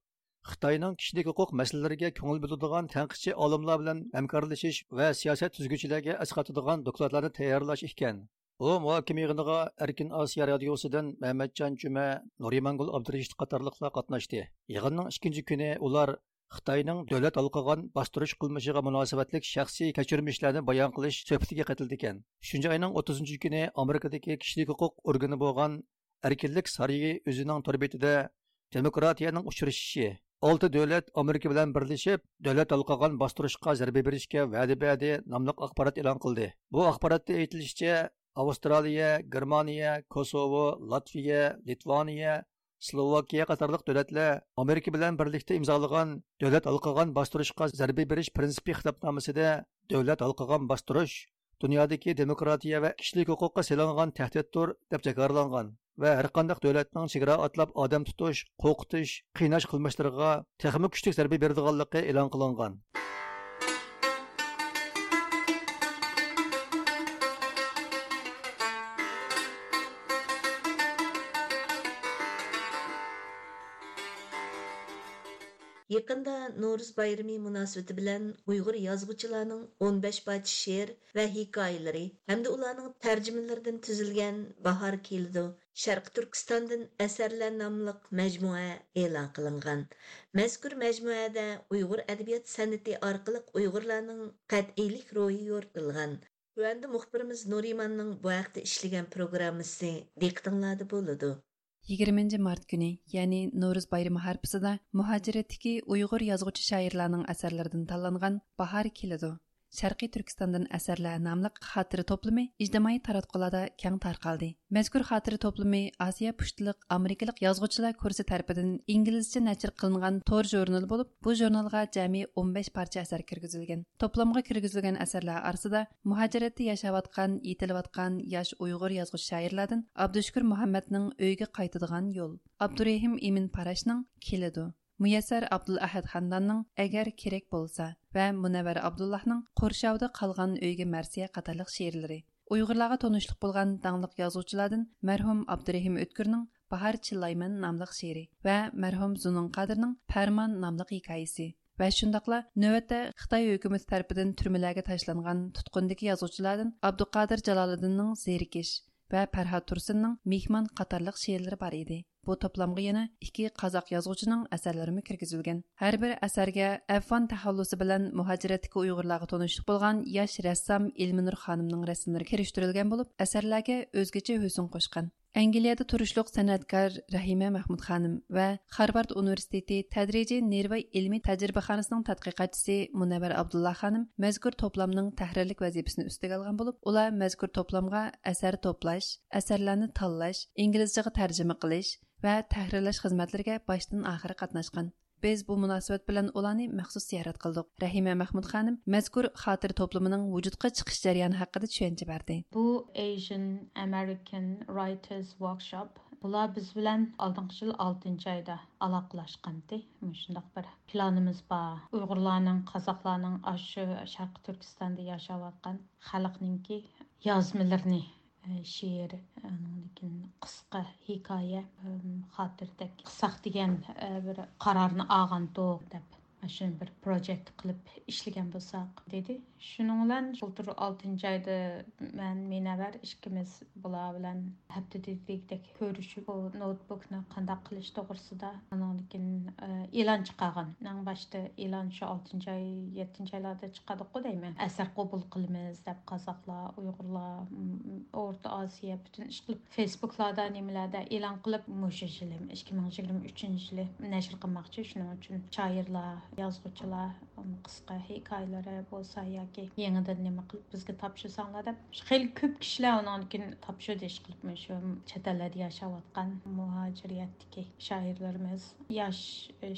xitoyning kishilik huquq masalalariga ko'ngil biladigan tanqidchi olimlar bilan hamkorlashish va siyosat tuzguchilarga asqatadigan dokladlarni tayyorlash ekan. U muhokama yig'iniga erkin osiyo radiosidan mamatjon juma nurimangul abdurashid qatorliqlar qatnashdi yig'inning ikkinchi kuni ular xitoyning davlat alqagan bostirish qilmishiga munosabatlik shaxsiy kechirmishlarni bayon qilish suhbatiga qatildi ekan shuncha oyning o'ttizinchi kuni amerikadagi kishilik huquq organi bo'lgan erkinlik sarayi o'zining torbetida demokratiyaning uchrashishi olti davlat amerika bilan birlashib davlat alqagan bostirishga zarba berishga va'da badi nomli axborot e'lon qildi bu axborotda aytilishicha avstraliya germaniya kosovo latviya litvaniya slovakiya qatorliq davlatlar amerika bilan birlikda imzolagan davlat alqagan bostirishga zarba berish prinsipi xitobnomasida davlat alqagan bostirish dunyodagi demokratiya va kishilik huquqqa selingan tahdiddir deb jakarlangan va har qandaq davlatning chegara atlab odam tutish qo'rqitish qiynash qilmishlariga texmi kuchlik zarba beradiganligi e'lon qilingan. Yaqında Noruz bayrami münasibəti bilan Uyğur yazğıçılarının 15 parça şeir və hekayələri hamda ularning tərcümelerindən tuzilgan Bahar keldi Sharq Turkistondan asarlar nomliq majmua e'lon qilingan. Mazkur majmuada Uyg'ur adabiyot san'ati orqali Uyg'urlarning qat'iylik ro'yi yoritilgan. Tuanda muxbirimiz Nurimanning bu haqda ishlagan programmasi diqqatinglarda bo'ladi. 20 март күні, яғни Наурыз байрамы харпысыда мұхажиреттегі ұйғыр язғычы шайырларының әсерлерден талланған бахар келеді» Шарқи Türkistandan əsərlər namlıq қатыры toplumu ictimai taratqularda кәң тарқалды. Мәзкур қатыры toplumu Asiya пүштілік, Америкалық yazğıçılar көрсі tərəfindən ингілізші нәчір қылынған tor jurnal болып, bu jurnalga cəmi 15 парча əsər кіргізілген. Toplamğa кіргізілген əsərlər арсыда muhacirətdə яшаватқан, yetilayatqan. Müyəssər Abdulahad ханданның Əgər kerak bolsa вә Munəvvər Abdullahның қоршауды qalğan öygə mərsiyə qatarlıq şeirləri. Uyğurlarga tonuşluq болған danlıq yazıwçılardan mərhum Abdurrahim Ötkürning Bahar Chillayman namlıq şeiri вә mərhum Zunun Qadirning Fərman namlıq hekayəsi. Вә şundaqla növətdə Қытай hökuməti tərəfindən türmələrə ташланған tutqundakı yazıçılardan Abduqadir Jalaliddinning Zerkiş вә Fərhad Тұрсынның Mehman қатарлық şeirləri бар еді. Bu toplamga yana ikki qozoq yozuvchining asarlarimi kirgizilgan. Har bir asarga Afon tahallusi bilan muhojiratdagi Uyg'urlarga tanishlik bo'lgan yosh rassom Ilminur xonimning rasmlari kirishtirilgan bo'lib, asarlarga o'zgacha husn qo'shgan. Angliyada turishliq san'atkor Rahima Mahmud xonim va Harvard universiteti tadrijiy nerva ilmiy tajribaxonasining tadqiqotchisi Munavvar Abdullah xonim mazkur to'plamning tahrirlik vazifasini ustiga olgan bo'lib, ular mazkur to'plamga asar to'plash, asarlarni tanlash, inglizchaga tarjima qilish va tahrirlash xizmatlariga boshdan oxiri qatnashgan. Biz bu munosabat bilan ularni maxsus ziyorat qildik. Rahima Mahmud xonim mazkur xotir to'plamining vujudga chiqish jarayoni haqida tushuncha berdi. Bu Asian American Writers Workshop Bular biz bilan oldingi yil 6 oyda aloqalashgandi. Shundoq bir planimiz bor. Uyg'urlarning, qozoqlarning shu Sharq Turkistonda yashayotgan xalqninki yozmalarini she'r qisqa hikoya xotirdek qisaq degan bir qarorni olgandiq deb shuni bir projekt qilib ishlagan bo'lsak dedi. Shuning bilan bultur oltinchi oyda man menavar ikkimiz bular bilan haftadagidek ko'rishib bu noutbukni qanday qilish to'g'risida lekin e'lon chiqargan nang boshda e'lon shu oltinchi oy yettinchi oylarda chiqadiku deyman asar qabul qilamiz deb qozoqlar uyg'urlar o'rta osiyo butun ish qilib facebooklarda nimalarda e'lon qilib mushu yili ikki ming yigirma uchinchi yili nashr qilmoqchi shuning uchun shoirlar yozuvchilar qisqa hikoyalari bo'lsa yoki yangidan nima qilib bizga topshirsanglar deb xeyli ko'p kishilar undan topshirdi ish qilib shu chet ellarda yashayotgan muhojiriyatdagi shoirlarimiz yosh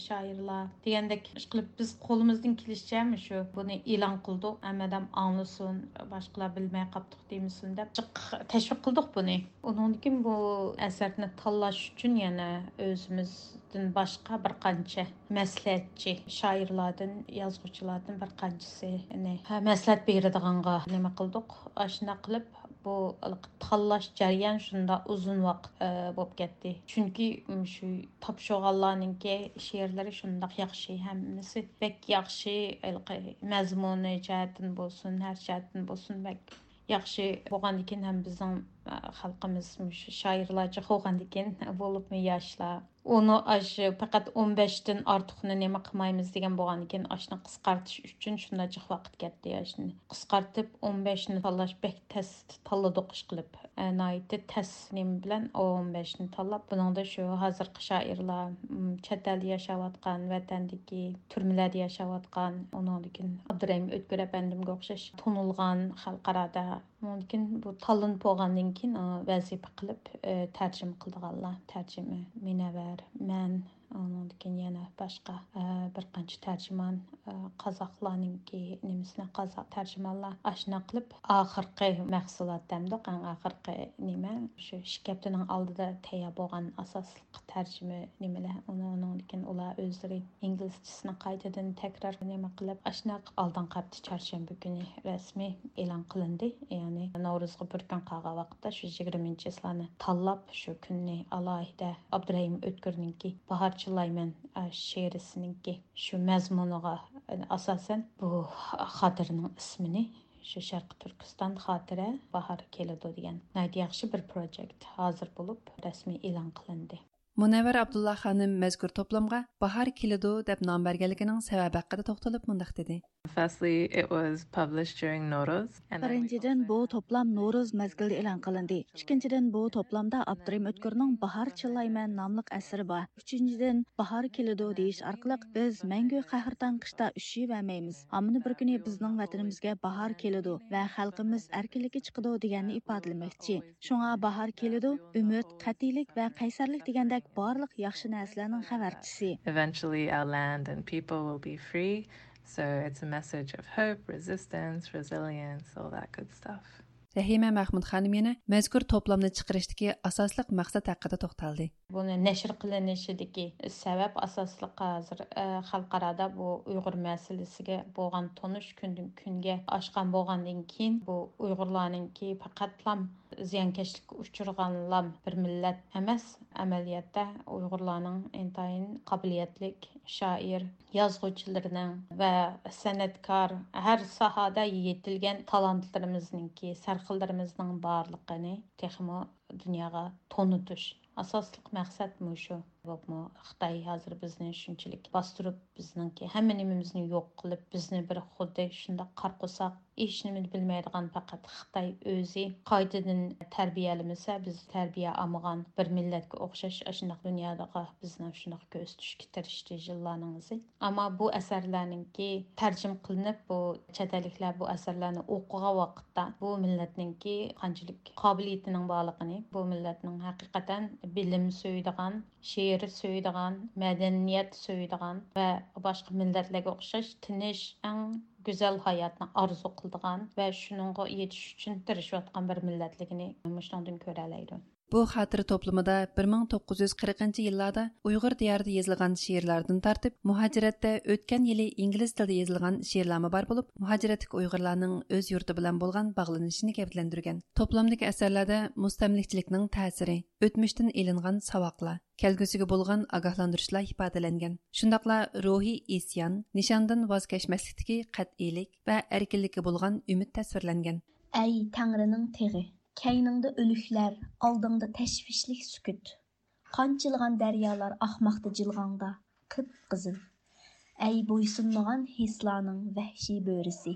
shoirlar degandek ish qilib biz qo'limizdan kelishicha shu buni e'lon qildik hammadam anglasin boshqalar bilmay qoldik demasin deb tashviq qildik buni undan keyin bu asarni tanlash uchun yana o'zimiz Şərifdən başqa bir qança məsləhətçi şairlərdən, yazğıçılardan bir qancısı, yəni hə, məsləhət bəyirdiğanğa nəmə qıldıq? Aşına qılıb bu tallaş jarayan şunda uzun vaqt bo'lib ketdi chunki shu topshirganlarninki she'rlari shundoq yaxshi hammasi bak yaxshi mazmuni jihatdan bo'lsin har jihatdan bo'lsin bak yaxshi bo'lgandan keyin ham bizning xalqımız şairlarca xoğandigin bolubmu yaşla. Onu aş faqat 15-dən artıqını nəmə qılmaymız degen bolğandigin aşını qısqartış üçün şundacıq vaqt getdi yaşını. Qısqartıb 15-ni tallaş bək təs talladıq iş qılıb. Nəyiti təs nim bilan 15-ni tallab bunun da şu hazırkı şairlar çətəldə yaşayatqan vətəndəki türmələrdə yaşayatqan onundigin Abdurrahim Ötkür əfəndimə oxşaş tonulğan xalqarada мүмкін бұл талын болғаннан кейін вазифа қылып тәржім қылдығанлар тәржімі менәвәр мән анан кийин башка э, бир канча таржиман э, казакларныңки немисине казак таржиманлар ашна кылып ахыркы мәхсулат дәмдик аң ахыркы неме ушу шикептинин алдыда тая болгон асаслык тәрҗемә немеле оның кийин улар үзләре инглизчесине кайтадан тәкрар неме кылып ашна алдан қапты чаршембе күні рәсми элан кылынды. Яғни наурызга бер күн калган вакытта шу 20 числоны таллап шу көнне алайда Абдурайым Өткөрнинки бахар parchalayman she'risininki shu mazmuniga asosan bu xotiraning ismini shu sharqi turkiston xotira bahor keladi degan yaxshi bir projekt. Hozir bo'lib rasmiy e'lon qilindi munavvar abdulla xonim mazkur to'plamga bahor keladi deb nom berganligining sababi haqida to'xtalib mundoq dedi Firstly, it was published during Nowruz. Birinchidan bu to'plam Nowruz mezgilida e'lon qilindi. Ikkinchidan bu to'plamda Abdurim O'tkirning Bahor chillayman nomli asari bor. Uchinchidan bahor keladi deyish orqali biz mangu qahrdan qishda ushiyvermaymiz. Ammo bir kuni bizning vatanimizga bahor keladi va xalqimiz erkinlikka chiqadi deganni ifodalamoqchi. Shunga bahor keladi, umid, qat'iylik va qaysarlik degandek барлык яхшы нерселернең хәбәрчесе. Eventually our land and people will be free. So it's a message of hope, resistance, resilience, all that good stuff. Рәхимә Мәхмүдханым яна мәзкур топламны чыгарыштагы асаслык максат хакында токталды. Буны нәшр кылынышыдагы сәбәп асаслык хәзер халыкарада бу уйгыр мәсьәлесегә булган тоныш көндән көнгә ашкан булгандан кин бу уйгырларның ки фақатлам ziyonkashlikka uchraganlar bir millat emas, amaliyotda Uyg'urlarning intayin qobiliyatlik shoir, yozuvchilarining va san'atkor har sohada yetilgan talantlarimizningki sarxillarimizning borligini texmo dunyoga tonutish asosli maqsad shu Бопмо Хытай хәзер безне шунчалык бастырып, безнеңки һәммә нимемизне юк кылып, безне бер худды шунда каркысак, һеч нимәне белмәйдиган фақат Хытай үзе кайтадан тәрбиялемәсә, без тәрбия амыган бер милләткә охшаш ашындак дөньядагы безне шундый көз төшкә тырышты җилларыңыз. Әмма бу әсәрләрнеңки тәрҗем кылынып, бу чәтәлекләр бу әсәрләрне оқыган вакытта бу милләтнеңки канчылык кабилиятенең барлыгын, бу милләтнең хакыйкатан билим сөйдиган she'r сөйдіған, мәдениет сөйдіған və başqa millətlərə oxşaş tiniş, ən gözəl həyatını arzu qıldığan və şununğa yetiş üçün tirişiyotqan bir millətligini müştəndən görə. Bu xotira to'plamida 1940 yillarda Uyg'ur diyorida yozilgan she'rlardan tortib, muhojiratda o'tgan yili ingliz tilida yozilgan she'rlarmi bor bo'lib, muhojiratlik Uyg'urlarning o'z yurti bilan bo'lgan bog'lanishini gavdlantirgan. To'plamdagi asarlarda mustamlikchilikning ta'siri, o'tmishdan ilingan savoqlar, kelgusiga bo'lgan ogohlantirishlar ifodalangan. Shundaqla ruhiy isyon, nishondan voz kechmaslikdagi qat'iylik va erkinlikka bo'lgan umid tasvirlangan. Ey Tangrining كەينىڭدە ئۆلۈكلەر ئالدىڭدا تەشۋىشلىك سۈكۈت قانچىلىغان دەريالار ئاقماقتا جىلغاڭدا قىپقىزىل ئەي بويسۇنمىغان ھېسلارنىڭ ۋەھشىي بۆرىسى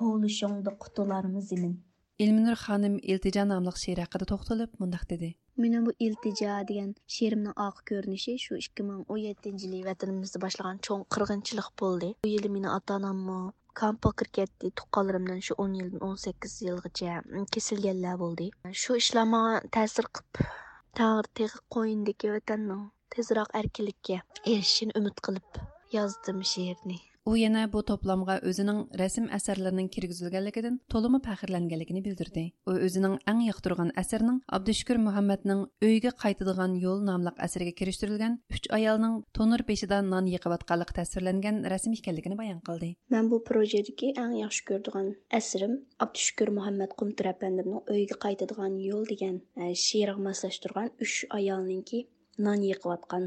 ھۇۋلىشىڭدا قۇتۇلارمۇ زېمىن ئىلمىنۇر خانىم ئىلتىجا ناملىق شېئىرى ھەققىدە توختىلىپ مۇنداق دېدى مېنىڭ بۇ ئىلتىجا دېگەن شېئىرىمنىڭ ئاقى كۆرۈنۈشى شۇ ئىككى مىڭ ئون يەتتىنچى يىلى ۋەتىنىمىزدە باشلىغان چوڭ قىرغىنچىلىق بولدى بۇ يىلى مېنىڭ ئاتا kirib ketdi tuqqanlarimdan shu o'n yildan o'n sakkiz yilgacha mm, kesilganlar bo'ldi. Shu ishlar manga ta'sir qilib tag'ir teg'i qo'yindagi vatanning tezroq erkinlikka erishishini umid qilib u yana bu to'plamga o'zining rasm asarlarining kirgizilganligidan to'limi faxrlanganligini bildirdi. U o'zining eng yoqtirgan asarining abdushukur muhammadning uyga qaytadigan yo'l nomli asarga kirishtirilgan uch ayolning to'nir beshida non yiqiyotganligi tasvirlangan rasm ekanligini bayon qildi. Man bu projedagi eng yaxshi ko'radigan asrim abdushukur muhammad qumtur apandimning uyga qaytadigan yo'l degan e, she'riga moslashtirgan uch ayolninki non yiqiyotgan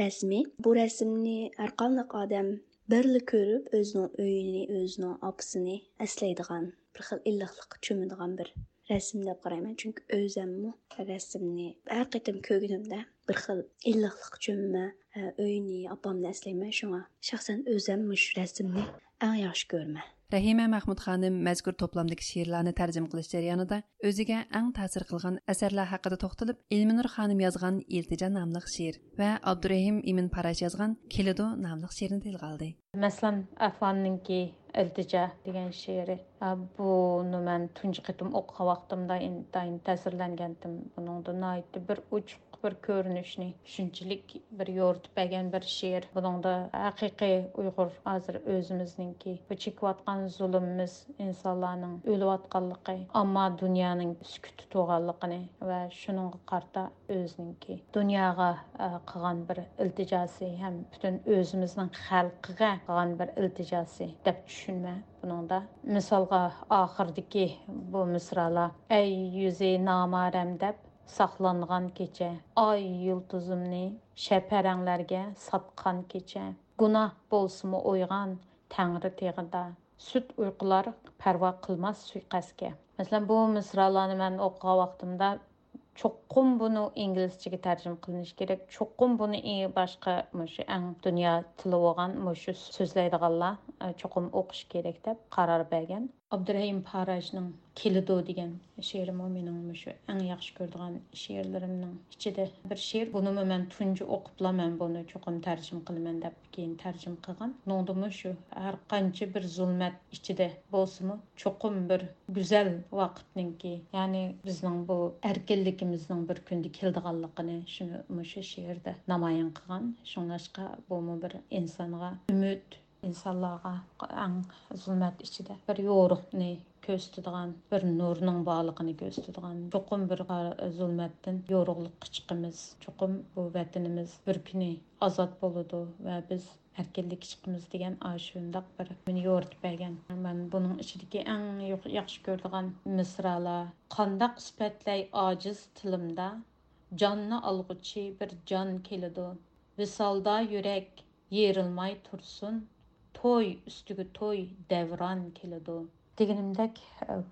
rasmi. Bu rasmni har qanday odam birli ko'rib o'zining uyini o'zining opasini eslaydigan bir xil illiqlik cho'madigan bir rasm deb qarayman chunki o'zimmi rasmni har qatim ko'rganimda bir xil illiqlik cho'mma uyni opamni eslayman shunga shaxsan o'zim shu rasmni eng yaxshi ko'raman Рәхимә Мәхмүд ханым мәзкур топламдагы шигырьләрне тәрҗемә кылыш җарыянында өзигә иң тәсир кылган әсәрләр хакында тохталып, Илминур ханым язган Илтиҗа намлык шигырь ва Абдурахим Имин Параш язган Келидо намлык шигырьне тилгә алды. Мәсәлән, Афанныңки Илтиҗа дигән шигыре. Буны мен тунҗы кытым укыган вакытымда интайын тәсирләнгәндем. Буның да бер уч bir ko'rinishni shunchalik bir yo'ritib bergan bir she'r buningda haqiqiy uyg'ur hozir o'zimizningki bu chekayotgan zulmimiz insonlarning o'layotganligi ammo dunyoning sukuti tug'anligini va shuninga qarta o'ziningki dunyoga qilgan bir iltijosi ham butun o'zimizning xalqiga qalan bir ilticası dəb düşünmə bununda. Misalqa axırdakı bu misrala ey yüzü namarəm dəb saxlanğan keçə, ay yıldızımni şəpərənglərə satqan keçə. Günah bolsumu oyğan Tangri teğida süt uyqular pərva qılmaz suiqəsgə. Məsələn bu misralarını mən oxuğa vaxtımda cho'qqum buni inglizchaga tarjima qilinishi kerak. Cho'qqum buni boshqa shu ang dunyo tili bo'lgan shu so'zlaydiganlar cho'qim o'qish kerak deb qaror bergan. Абдурахим Паражның Келидо деген ше'rim o менің мүші ең яқшы көрдіған ше'рлерімнің ішінде бір шер. Бұны мен түнжі оқыпла мен бұны чоқым тәржім қылмен деп кейін тәржім қылған. Нонды мүші әр қанчы бір зұлмәт ішінде болсымы чоқым бір güzel вақытның ки. Яғни біздің бұл әркелдікіміздің бір күнді келдіғанлығыны шыны мүші ше'рді намайын қылған. Шоңашқа бұл бір инсанға үміт, insonlarga eng zulmat ichida bir yo'riqni ko'rsatadigan bir nurning borlig'ini ko'rsatadigan cho'qim bir zulmatdan yo'riqlikqa chiqimiz cho'qim bu vatanimiz bir kuni ozod bo'ladi va biz erkinlik chiqimiz degan shundoq bir meni yo'ritib bergan man buning ichidagi eng yaxshi ko'radigan misralar qandoq sifatlay ojiz tilimda jonni olg'uchi bir jon keladi visolda yurak yerilmay tursin той үстігі той дәвран келеді дегенімдек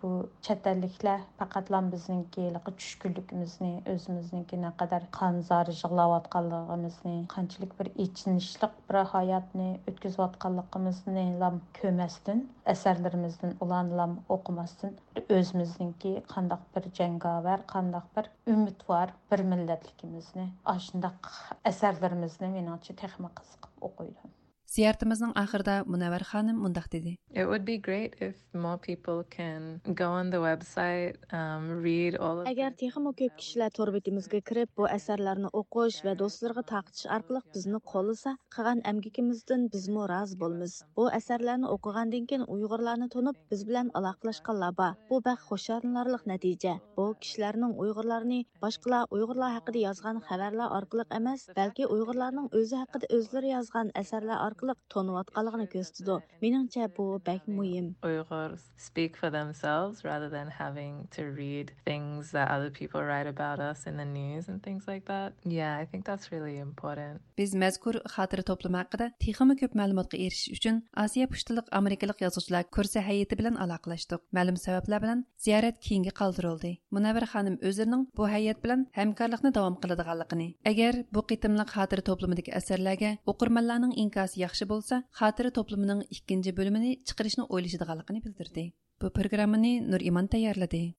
бұ чәттәлікләр пақатлан біздің кейліғі түшкілікімізіне өзіміздің кені қадар қан зар жығылау атқалығымызыне қанчылық бір ечінішілік бір хаятыны өткіз атқалығымызыне лам көмәстін әсәрлеріміздің ұлан лам оқымастын өзіміздің ке қандақ бір жәңға бар қандақ бір үміт бар бір милләтлікімізіне ашындақ әсәрлеріміздің менің үші тәхімі қызық оқойдың Ziyoratimizning oxirida Munavvar xonim mundaq dedi. It would be great if more people can go on the website, um, read all of Agar texmo ko'p kishilar tor betimizga kirib, bu asarlarni o'qish va do'stlarga taqtish orqali bizni qo'llasa, qilgan amgikimizdan bizmo rozi bo'lamiz. Bu asarlarni o'qigandan keyin Uyg'urlarni tunib, biz bilan aloqalashganlar bor. Bu baxt xo'sharinlarlik natija. Bu kishilarning Uyg'urlarni boshqalar Uyg'urlar haqida yozgan xabarlar orqali emas, balki Uyg'urlarning o'zi haqida o'zlari yozgan asarlar orqali orqali toniyotganligini ko'rsatadi meningcha bu bak muhim. Uyghurs speak for themselves rather than having to read things that other people write about us in the news and things like that. Yeah I think that's really important. Biz mazkur xotira to'plami haqida texmi ko'p ma'lumotga erishish uchun Osiyo pushtilik amerikalik yozuvchilar kursi hayiti bilan aloqalashdik. Ma'lum sabablar bilan ziyorat keyinga qoldirildi. Munavvar xonim o'zlarining bu hayat bilan hamkorlikni davom qiladiganligini. Agar bu qitimliq xotira to'plamidagi asarlarga o'qirmanlarning inkosi яхшы болса, хатыры топлымының 2-нче бөлімені чықырышының ойлышыдығалықыны білдірді. Бұл программыны Нұр Иман таярлады.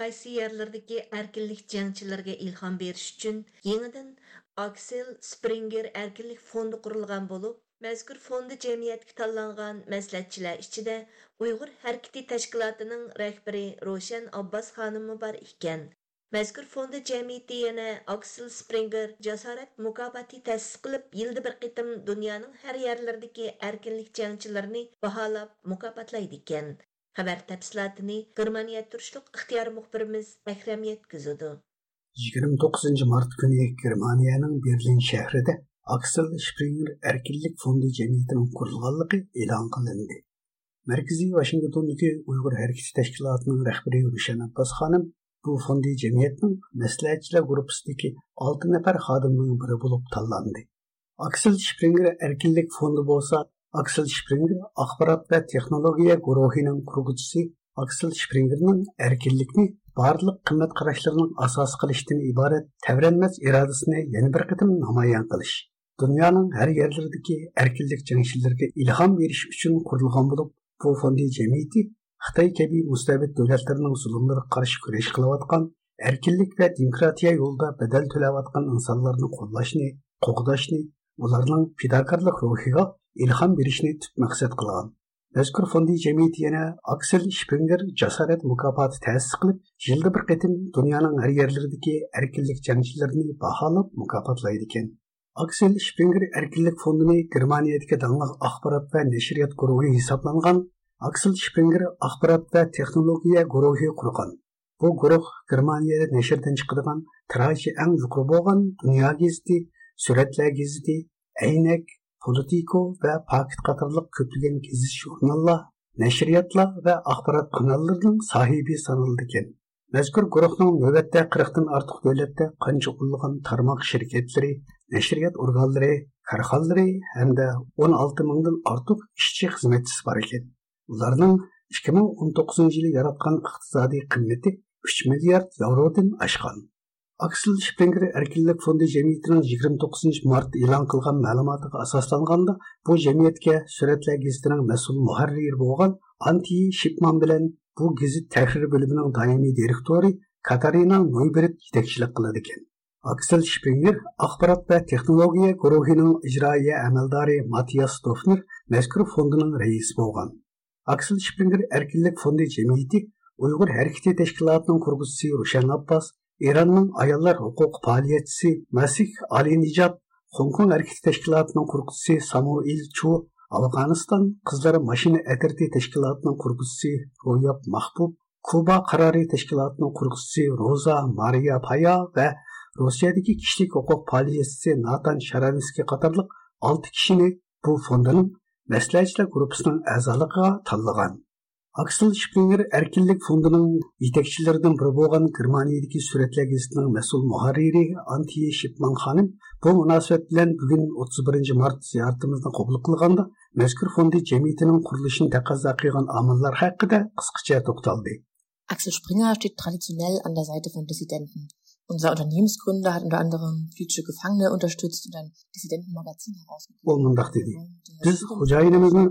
Qaysi yerlardagi erkinlik jangchilarga ilhom berish uchun yangidan Aksel Springer erkinlik fondi qurilgan bo'lib, mazkur fondi jamiyatga tanlangan maslahatchilar ichida Uyg'ur harakati tashkilotining rahbari Roshan Abbos xonimi bor ekan. Mazkur fondi jamiyati yana Aksel Springer jasorat mukofoti ta'sis qilib, yilda bir qitim dunyoning har yerlaridagi erkinlik jangchilarini baholab mukofotlaydi ekan. Xabar tafsilotini Germaniya turishliq ixtiyor muxbirimiz Akram yetkazadi. 29 mart kuni Germaniyaning Berlin shahrida Aksel Springer erkinlik fondi jamiyatining qurilganligi e'lon qilindi. Markaziy Washingtondagi Uyg'ur harakati tashkilotining rahbari Rushan Abbos xonim bu fondi jamiyatning maslahatchilar gruppasidagi olti nafar xodimning biri bo'lib tanlandi. Aksel Springer erkinlik fondi bo'lsa, Aksel Springer axborot va texnologiya guruhining qurg'uvchisi Aksel Springerning erkinlikni barliq qimmat qarashlarining asos qilishdan iborat tavranmas irodasini yana bir qatim namoyon qilish dunyoning har yerlaridagi erkinlik jangchilariga ilhom berish uchun qurilgan bo'lib bu fondi jamiyati xitoy kabi mustabid davlatlarning zulmlariga qarshi kurash qilayotgan erkinlik va demokratiya yo'lida badal to'layotgan insonlarni qo'llashni qo'g'dashni ularning fidokorlik ruhiga ilhom berishni tub maqsad qilgan mazkur fondi jamiyati yana aksel shpinger jasorat mukofoti ta'sis qilib yilda bir qatim dunyoning har yerlaridagi erkinlik jangchilarini baholab mukofotlaydi ekan aksel shpinger erkinlik fondini germaniyadagi danliq axborot va nashriyot guruhi hisoblangan Aksel shpinger axborot va texnologiya guruhi qurgan. Bu guruh Germaniyada nashrdan chiqadigan tiraji eng yuqori bo'lgan dunyo gazeti, suratlar gazeti, aynak, politiko va paket qatorliq ko'plagan gazet jurnallar, nashriyotlar va axborot kanallarining sohibi sanaldi ekan. Mazkur guruhning navbatda 40 dan ortiq davlatda qancha qo'llagan tarmoq shirkatlari, nashriyot organlari, korxonalari hamda 16 mingdan ortiq ishchi xizmatchisi bor ekan. Ularning 2019 yili yaratgan iqtisodiy qimmati 3 milliard yevrodan. Аксел Шпенгер Эркиллек фонды җәмгыятенең 29 март илан қылған мәгълүматыга асасланганда, бұл җәмгыятькә сүретлі гәзитенең мәсул мөхәррир болған Анти Шипман білен бұл кезі тәһрир бөлімінің даими директори Катарина Нойберет жетекшілік қылады кен. Аксел Шпингер ақпарат бә технология гурухының иҗраия әмелдары Матиас Дофнер мәзкур фондының рейс болған. Аксел Шпингер Эркиллек фонды җәмгыяте Уйгыр хәрәкәте тәшкилатының кургызчысы Рушан Аппас Eronning ayollar huquq faoliyatchisi Masih Alinijab, Hong Kong harakati tashkilotining qurg'uvchisi Samuel Chu, Afg'oniston qizlar mashina atirti tashkilotining qurg'uvchisi Ro'yob Mahbub, Kuba qarori tashkilotining qurg'uvchisi Roza Maria Paya va Rossiyadagi kishilik huquq faoliyatchisi Nathan Sharansky qatorliq 6 kishini bu fondining maslahatchilar guruhining a'zoligiga tanlagan Аксыл Шпингер Erkinlik фондының етекшілердің бір болған Германиядегі суретлер газетінің мәсул мұхарири Антия Шипман ханым бұл мұнасабат бүгін 31 март зияртымыздың қобылық қылғанда мәзкүр фонды жәмиетінің құрылышын тақаза қылған амалдар хақында қысқаша тоқталды. Springer steht traditionell an der Seite von Dissidenten. Unser Unternehmensgründer hat unter anderem politische Gefangene unterstützt und ein Dissidentenmagazin herausgegeben. Ол мұндақ. Біз қожайынымыздың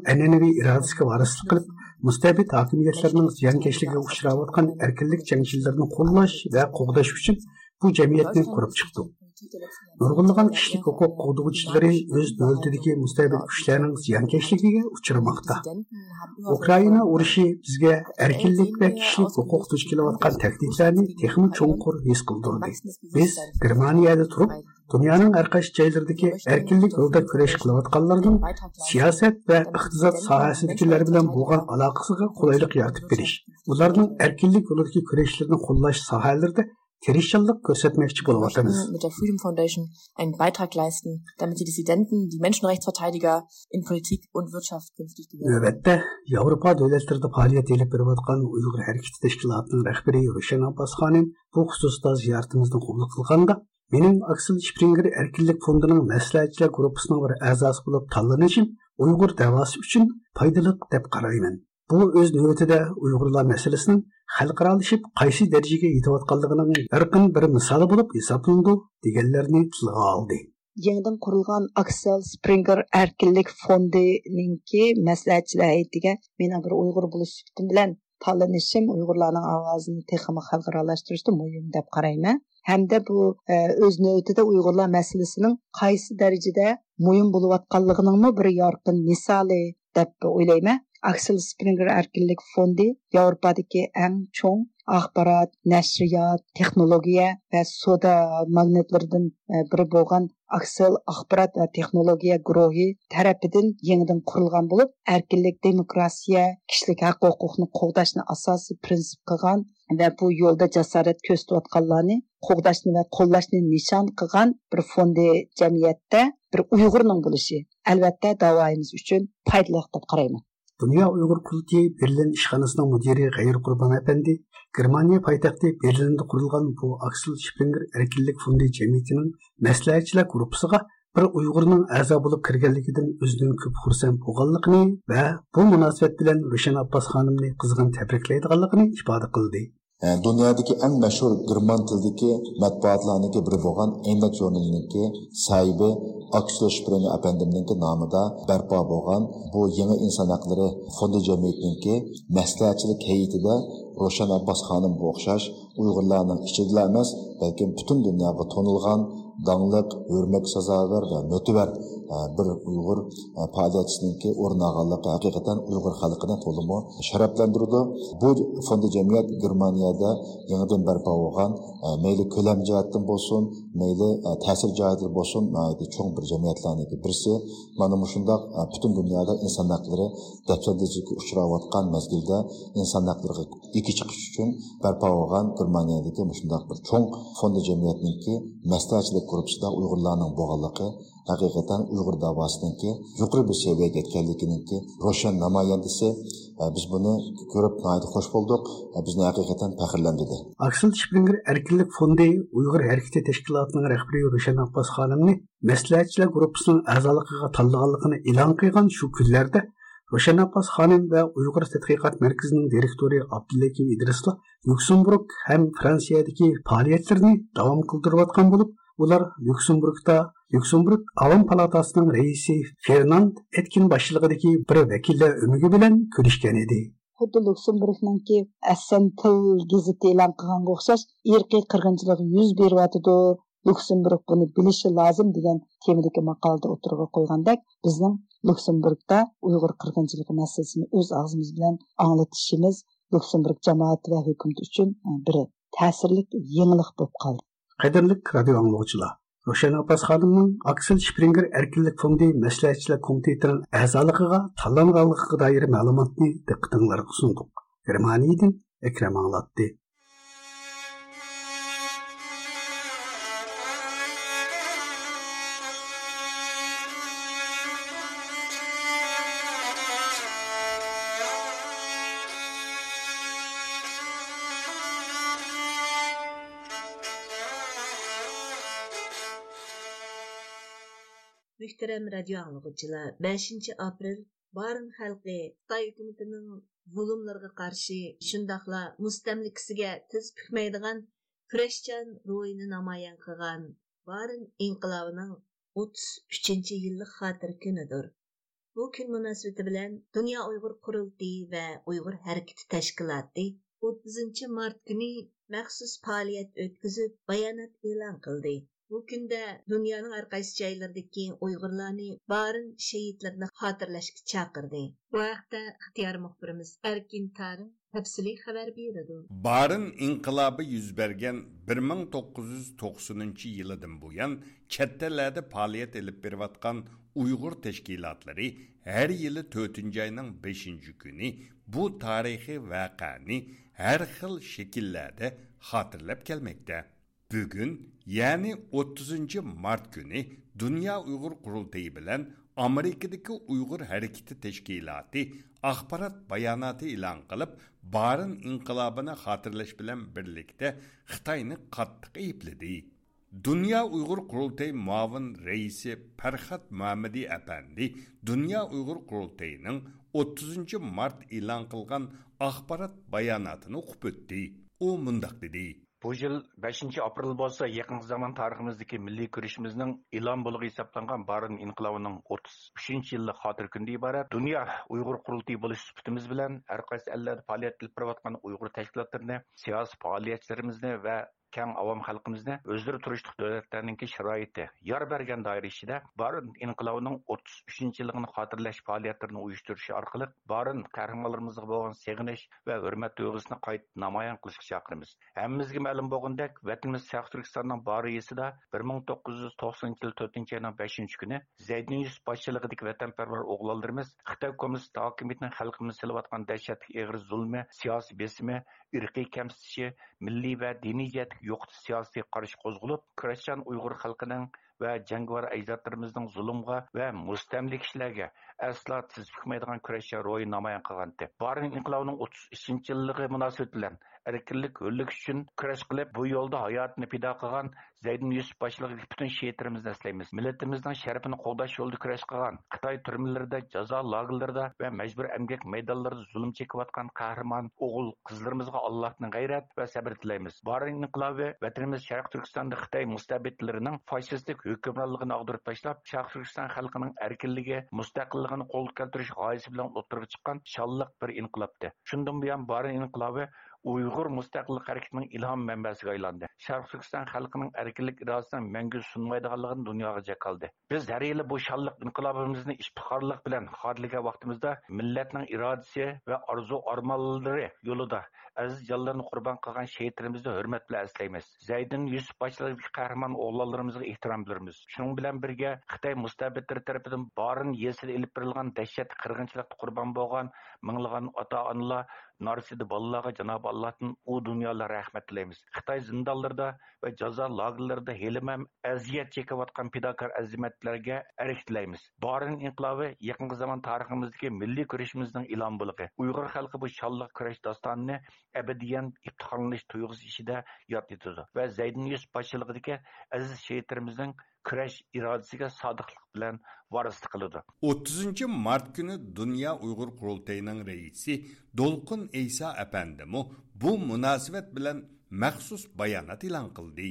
mustabid hokimiyatlarning ziyonkashligiga uchrayotgan erkinlik jangchilarini qo'llash va qo'g'dash uchun bu jamiyatni qurib chiqdik. Nurg'unlagan kishilik huquq qo'g'duvchilari o'z davlatidagi mustabid kuchlarning ziyonkashligiga uchramoqda. Ukraina urushi bizga erkinlik va kishilik huquq duch kelayotgan tahdidlarni texmi cho'nqur his qildirdi. Biz Germaniyada turib, Dünyanın әрқайсы жайлардагы эркинлик жолда күреш кылыватканлардын саясат ва иктисад саясатчылар менен болгон алакасына кулайлык яратып бериш. Улардын эркинлик жолдагы күрешлерин коллаш сахаларда Kirishchanlık göstermekçi bulunmaktayız. Mit der Freedom Foundation einen Beitrag leisten, damit die Dissidenten, die Menschenrechtsverteidiger in Politik und Wirtschaft künftig gewinnen. Növbette, Avrupa devletlerinde faaliyet edip bir vatkan Uygur Hareketi Teşkilatı'nın rehberi Rüşen Abbas bu hususta ziyaretimizden kublu kılganda, qılğanda mening Aksel Springer erkinlik fondining maslahatchilar guruhining bir a'zosi bo'lib tanlanishim Uyg'ur davosi uchun foydali deb qarayman. Bu o'z navbatida Uyg'urlar masalasining xalqaralashib qaysi darajaga yetayotganligining yarqin bir misoli bo'lib hisoblanadi deganlarni tilga oldi yangidan qurilgan aksel springer erkinlik fondininki maslahatchilar hayitiga meni bir uyg'ur bo'lish bilan tanlanishim uyg'urlarning ovozini texmi xalqaralashtirishda muhim deb qarayman. Hamda bu e, o'z navbatida uyg'urlar masalasining qaysi darajada muhim bo'layotganligining bir yorqin misoli deb o'ylayman. Axel springer erkinlik fondi yevropadagi eng cho'ng axborot nashriyot texnologiya va soda magnatlaridan e, biri bo'lgan Axel axborot va texnologiya guruhi tarafidan yangidan qurilgan bo'lib erkinlik demokratiya kishilik haq huquqni qo'g'dashni asosiy prinsip qilgan va bu yo'lda jasorat ko'rsatayotganlarni qo'g'dashni va qo'llashni nishon qilgan bir fondi jamiyatda bir uyg'urning bo'lishi. Albatta davoyimiz uchun foydali deb qarayman. Dünya Uyghur Kurultayı Berlin işxanasının müdiri Gayr Qurban Efendi, Germaniya poytaxti Berlinda qurilgan bu Axel Springer erkinlik fondi jamiyatining maslahatchilar guruhiga bir Uyg'urning a'zo bo'lib kirganligidan o'zining ko'p xursand bo'lganligini va bu munosabat bilan Rushan Abbos xonimni qizg'in tabriklaydiganligini ifoda qildi. Dunyodagi eng mashhur german tilidagi matbuotlarniki biri bo'lgan Endak jurnalniki sahibi Aksel Springer apandimniki nomida barpo bo'lgan bu yangi inson haqlari fondi jamiyatniki maslahatchilik heyitida Roshan Abbos xonim o'xshash Uyg'urlarning ichida emas, balki butun dunyoga tonilgan dangliq, hurmat sazovor va motivar e, bir Uyg'ur e, faoliyatchisiniki o'rin olganligi haqiqatan Uyg'ur xalqini to'limi sharaflantirdi. Bu fondi jamiyat Germaniyada yangidan barpo bo'lgan e, mayli ko'lam jihatdan bo'lsin, mayli e, ta'sir jihatdan bo'lsin, cho'ng bir jamiyatlarniki birisi mana shundoq e, butun dunyoda inson haqlari dafsatlilikka uchrayotgan mazgilda inson haqlariga ikki chiqish uchun barpo bo'lgan Germaniyadagi shundoq bir cho'ng fondi jamiyatniki maslahatchilik korpusida uyg'urlarning bo'lganligi haqiqatan uyg'ur davosiniki yuqori bir seviyaga yetganliginiki ro'shan namoyandasi biz buni ko'rib xush bo'ldik. Bizni haqiqatan faxrlantirdi aksel springer erkinlik fondi uyg'ur harakati tashkilotining rahbari ro'shan abbos xonimni maslahatchilar tanlaganligini e'lon qilgan shu kunlarda va Uyg'ur tadqiqot markazining direktori Abdullakim Idrisli Lyuksemburg ham Fransiyadagi faoliyatlarini davom qildirayotgan bo'lib, ular Lyuksemburgda Lyuksemburg Avam palatasining raisi Fernand Etkin boshchiligidagi bir vakillar umigi bilan ko'rishgan edi. xuddi lyuksemburgniki assan til gazeti e'lon qilganga o'xshash irqiy qirg'inchilik yuz beryotidi lyuksemburg buni bilishi lozim degan temadagi maqolada o'tirg'a qo'ygandek bizning lyuksemburgda uyg'ur qirg'inchiligi masalasini o'z og'zimiz bilan anglatishimiz lyuksemburg jamoati va hukumati uchun bir ta'sirli yangilik bo'lib qoldi Қайдарлық радио аңлаучылар, Рошен Апас ханымның Аксел Шпрингер әркілік фонды мәслихатшылар комитетінің әзалығыға таланғалыққа дайыр мәліматны диққатыңызға ұсындық. Германиядан Әкрем аңлатты. Muhtaram radio anglagıcılar, 5 aprel Barın xalqi Кытай hukumatining zulmlarga каршы shundoqla mustamlikasiga tiz bukmaydigan kurashchan ro'yini namoyon qilgan барын inqilobining 33 yillik xotir kunidir. Bu kun munosabati bilan Dunyo Uyg'ur qurultiyi va Uyg'ur harakati tashkiloti 30 mart kuni maxsus faoliyat o'tkazib bayonot e'lon qildi. Bu kunda dunyoning har qaysi joylaridagi Uyg'urlarni barin shahidlarni xotirlashga chaqirdi. Bu haqda ixtiyor muxbirimiz arkin Tarim tafsiliy xabar beradi. Barin inqilobi yuz bergan 1990 yilidan buyon kattalarda faoliyat ilib berayotgan Uyg'ur tashkilotlari har yili to'rtinchi oyning beshinchi kuni bu tarixiy voqeani har xil shakllarda xotirlab kelmoqda. Bugün yani 30 Mart günü Dünya Uygur Kurultayı bilen Amerika'daki Uygur Hareketi Teşkilatı axbarat bayonoti e'lon qilib barin inqilobini xotirlash bilan birlikda xitoyni qattiq aybladi dunyo uyg'ur qurultayi muavin raisi farhad muhammadiy apandi dunyo uyg'ur qurultayining 30 mart e'lon qilgan axborot bayonotini o'qib o'tdi u mundoq dedi. Bu yil 5 aprel bolsa yaqin zamon tariximizdagi milliy kurashimizning e'lon bo'lig'i hisoblangan Barin inqilobining 33 yillik xotir kunidan iborat dunyo Uyg'ur qurultiyi bo'lish sifatimiz bilan har qaysi ellarda faoliyat qilib borayotgan Uyg'ur tashkilotlarini, siyosiy faoliyatchilarimizni va keng avom xalqimizni o'zlari turishliq davlatlarninki sharoiti yor bergan doira ichida barin inqilobining o'ttiz uchinchi yilini xotirlash faoliyatlarini uyushtirishi orqali barin qahramonlarimizga bo'lgan seg'inish va hurmat tuyg'usini qayta namoyon qilishga chaqiramiz. Hammamizga ma'lum bo'lgandek vatanimiz sharq turkistonning boriyasida bir ming to'qqiz yuz to'qsoninchi yil to'rtinchi oyning beshinchi kuni zaydin yusuf boshchiligidagi vatanparvar o'g'lonlarimiz xitoy kommunist hokimiyatining xalqimiz silayotgan dahshatli eg'ir zulmi siyosiy besimi irqiy kamsitishi milliy va diniy jihatga yo'qotish siyosiy qarish qo'zg'alib kurashchan uyg'ur xalqining va jangovar ajdodlarimizning zulmga va mustamlik kishilarga aslo tiz bukmaydigan kurashcha ro'yi namoyon qilgandi. Borin inqilobning o'ttiz uchinchi yilligi munosabati bilan erkinlik hurlik uchun kurash qilib bu yo'lda hayotini pido qilgan zaydin yusuf boshlig'idagi butun she'atlarimizni eslaymiz millatimizning sharafini qo'llash yo'lida kurash qilgan xitoy turmalarida jazo lagerlarida va majbur emgak maydonlarida zulm chekayotgan qahramon o'g'il qizlarimizga allohning g'ayrat va sabr tilaymiz. Barin inqilobi vatanimiz sharq turkistonda xitoy mustabitlarining fashistik hukmronligini og'dirib tashlab sharq turkiston xalqining erkinligi mustaqilligini qo'lga keltirish g'oyasi bilan o'tirib chiqqan shonliq bir inqilobdi shundan buyon barin inqilobi uyg'ur mustaqillik harakatining ilhom manbasiga aylandi. Sharq turkiston xalqining erkinlik irodasini mangu sunmaydiganligini dunyoga jakaldi biz har yili bu shonliq inqilobimizni iftixorlik bilan xorlagan vaqtimizda millatning irodasi va orzu armonlari yo'lida aziz jonlarni qurbon qilgan shehidlarimizni hurmat bilan eslaymiz. Zaydin yusuf boshchiligidagi qahramon o'g'lonlarimizga ehtirom bildiramiz. Shuning bilan birga xitoy mustabitlari tarafidan borin yesil ilib berilgan dahshat qirg'inchilikda qurbon bo'lgan minglagan ota onalar narsida bolalarga janob allohdan u dunyolar rahmat tilaymiz. Xitoy zindonlarida va jazo lagerlarida helimam aziyat chekayotgan pidokor azimatlarga arik tilaymiz. Borin inqilobi yaqingi zamon tariximizdagi milliy kurashimizning ilon bo'lig'i uyg'ur xalqi bu shonliq kurash dostonini abadiyan iftixorlanish tuyg'usi ichida yod etadi. Va zaydin yusuf boshchiligidagi aziz shehidlarimizning kurash irodasiga sodiqlik bilan varislik qiladi o'ttizinchi mart kuni dunyo uyg'ur qurultayining raisi do'lqin Eysa apandimu bu munosabat bilan maxsus bayonot e'lon qildi.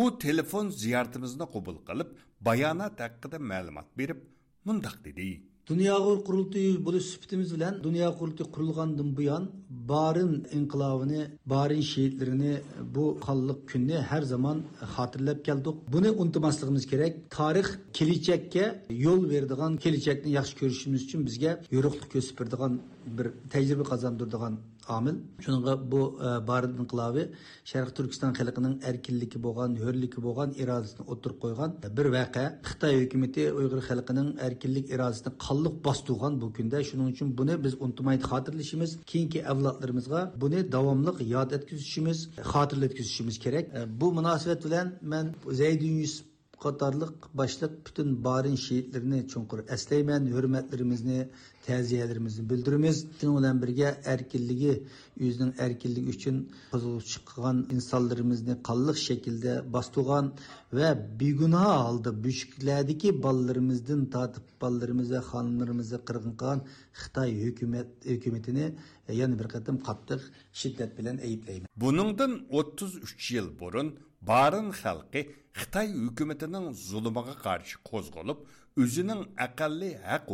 U telefon ziyoratimizni qabul qilib bayonot haqida ma'lumot berib mundoq dedi. Dünya Qurultayı bo'lish sifatimiz bilan Dünya Qurultayı qurilgandan buyon Barin inqilobini, Barin şehitlerini bu qonliq kunni har zaman xotirlab keldik. Buni unutmasligimiz kerak. Tarix kelajakka yo'l beradigan, kelajakni yaxshi ko'rishimiz uchun bizga yo'riqlik ko'rsatadigan bir tajriba qozondiradigan omil. Shunga bu Barin inqilobi Sharq Turkiston xalqining erkinligi bo'lgan, hurligi bo'lgan irodasini o'tirib qo'ygan bir voqea. Xitoy hukumatı Uyg'ur xalqining erkinlik irodasini qonliq bostirgan bu kunda. Shuning uchun buni biz unutmay xotirlashimiz, keyingi avlodlarimizga buni davomli yod etkazishimiz, xotirlatkazishimiz kerak. Bu munosabat bilan men Zaydun Yusuf qatorliq boshliq butun barin shehidlarini chunqur eslayman hurmatlarimizni тәзиелерімізді білдіріміз. Тін бірге әркелігі, өзінің әркелігі үшін қызылып шыққан инсалдырымызды қалық шекілді бастуған вә бүйгіна алды бүшкіләді ке балларымыздың татып балларымызды, қанымларымызды қырғын қаған Қытай өкімет, өкіметіне бір қатым қаттық шиддет білен әйіплеймін. Бұныңдың 33 жыл бұрын барын халқы Қытай өкіметінің зұлымыға қаршы қозғылып, өзінің әқалли әқ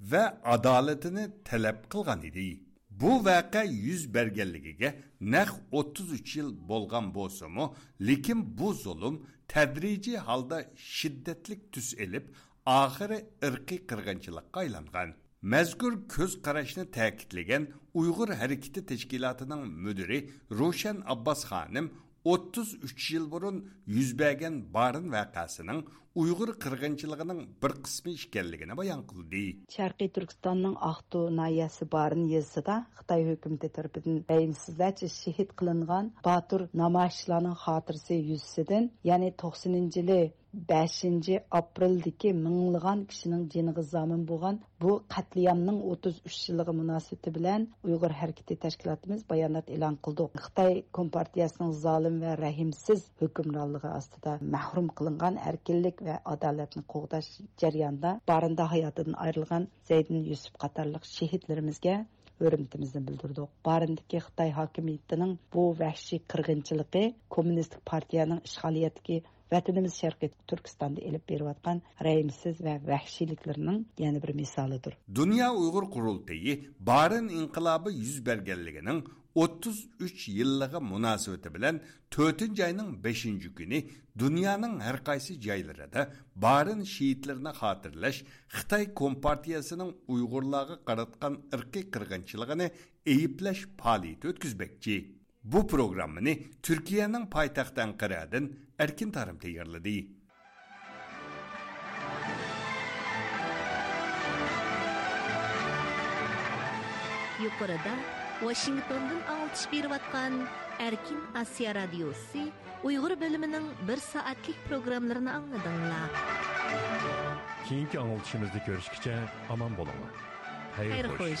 va adolatini talab qilgan edi bu voqea yuz berganligiga naq 33 yil bo'lgan bo'lsimi lekin bu zulm tadrijiy holda shiddatli tus elib oxiri irqiy qirg'inchilikqa aylangan. Mazkur ko'z qarashni ta'kidlagan uyg'ur harakati tashkilotining mudiri ro'shan abbos xonim 33 yıl burun yüz bergen barın vakasının Uyghur qırğınçılığının bir qismi ekanligini bayon qildi. Sharqiy Turkistonning Aqtu nahiyasi Barin yezisida Xitoy hukumati tomonidan rayimsizlarcha shahid qilingan Batur namoyishchilarning xotirasi yuzasidan, ya'ni 90-yili 5 апрелдәге миңлыган кешенең җиниге замин булган бу катлиямның 33 жылығы мөнәсәбәте білән ұйғыр хәрәкәте тәшкілатымыз баянат элан кылды. Қытай компартиясының залым ва рәхимсез хөкемранлыгы астыда мәхрүм кылынган әркелік ва адалетне кугдаш җәрәянда барында hayatından ayrılgan Zeydin Yusuf Katarlık şehitlerimizge hürmetimizni bildirdik. Barındaki Xitay hakimiyetinin bu vahşi kırgınçılığı Komünistik Partiyanın işgaliyetki vatanimiz sharqi turkistonda ilib berayotgan raimsiz va vahshiyliklarning yana bir misolidir dunyo uyg'ur qurultayi barin inqilobi yuz berganligining 33 yillığı münasebeti bilen 4. ayının 5. günü күні дүнияның әрқайсы cayları барын barın şiitlerine hatırlaş Компартиясының Kompartiyasının Uygurlağı qaratqan ırkı kırgınçılığını eyipleş paliyeti. Bu programmını Türkiye'nin paytaxtı Ankara'dan Erkin Tarım tayarladı. Yukarıda Washington'dan alçış bir vatkan Erkin Asya Radyosu Uygur bölümünün bir saatlik programlarını anladığına. Kiyinki anılışımızda görüşkice aman bulunma. Hayır, Hayır hoş. hoş.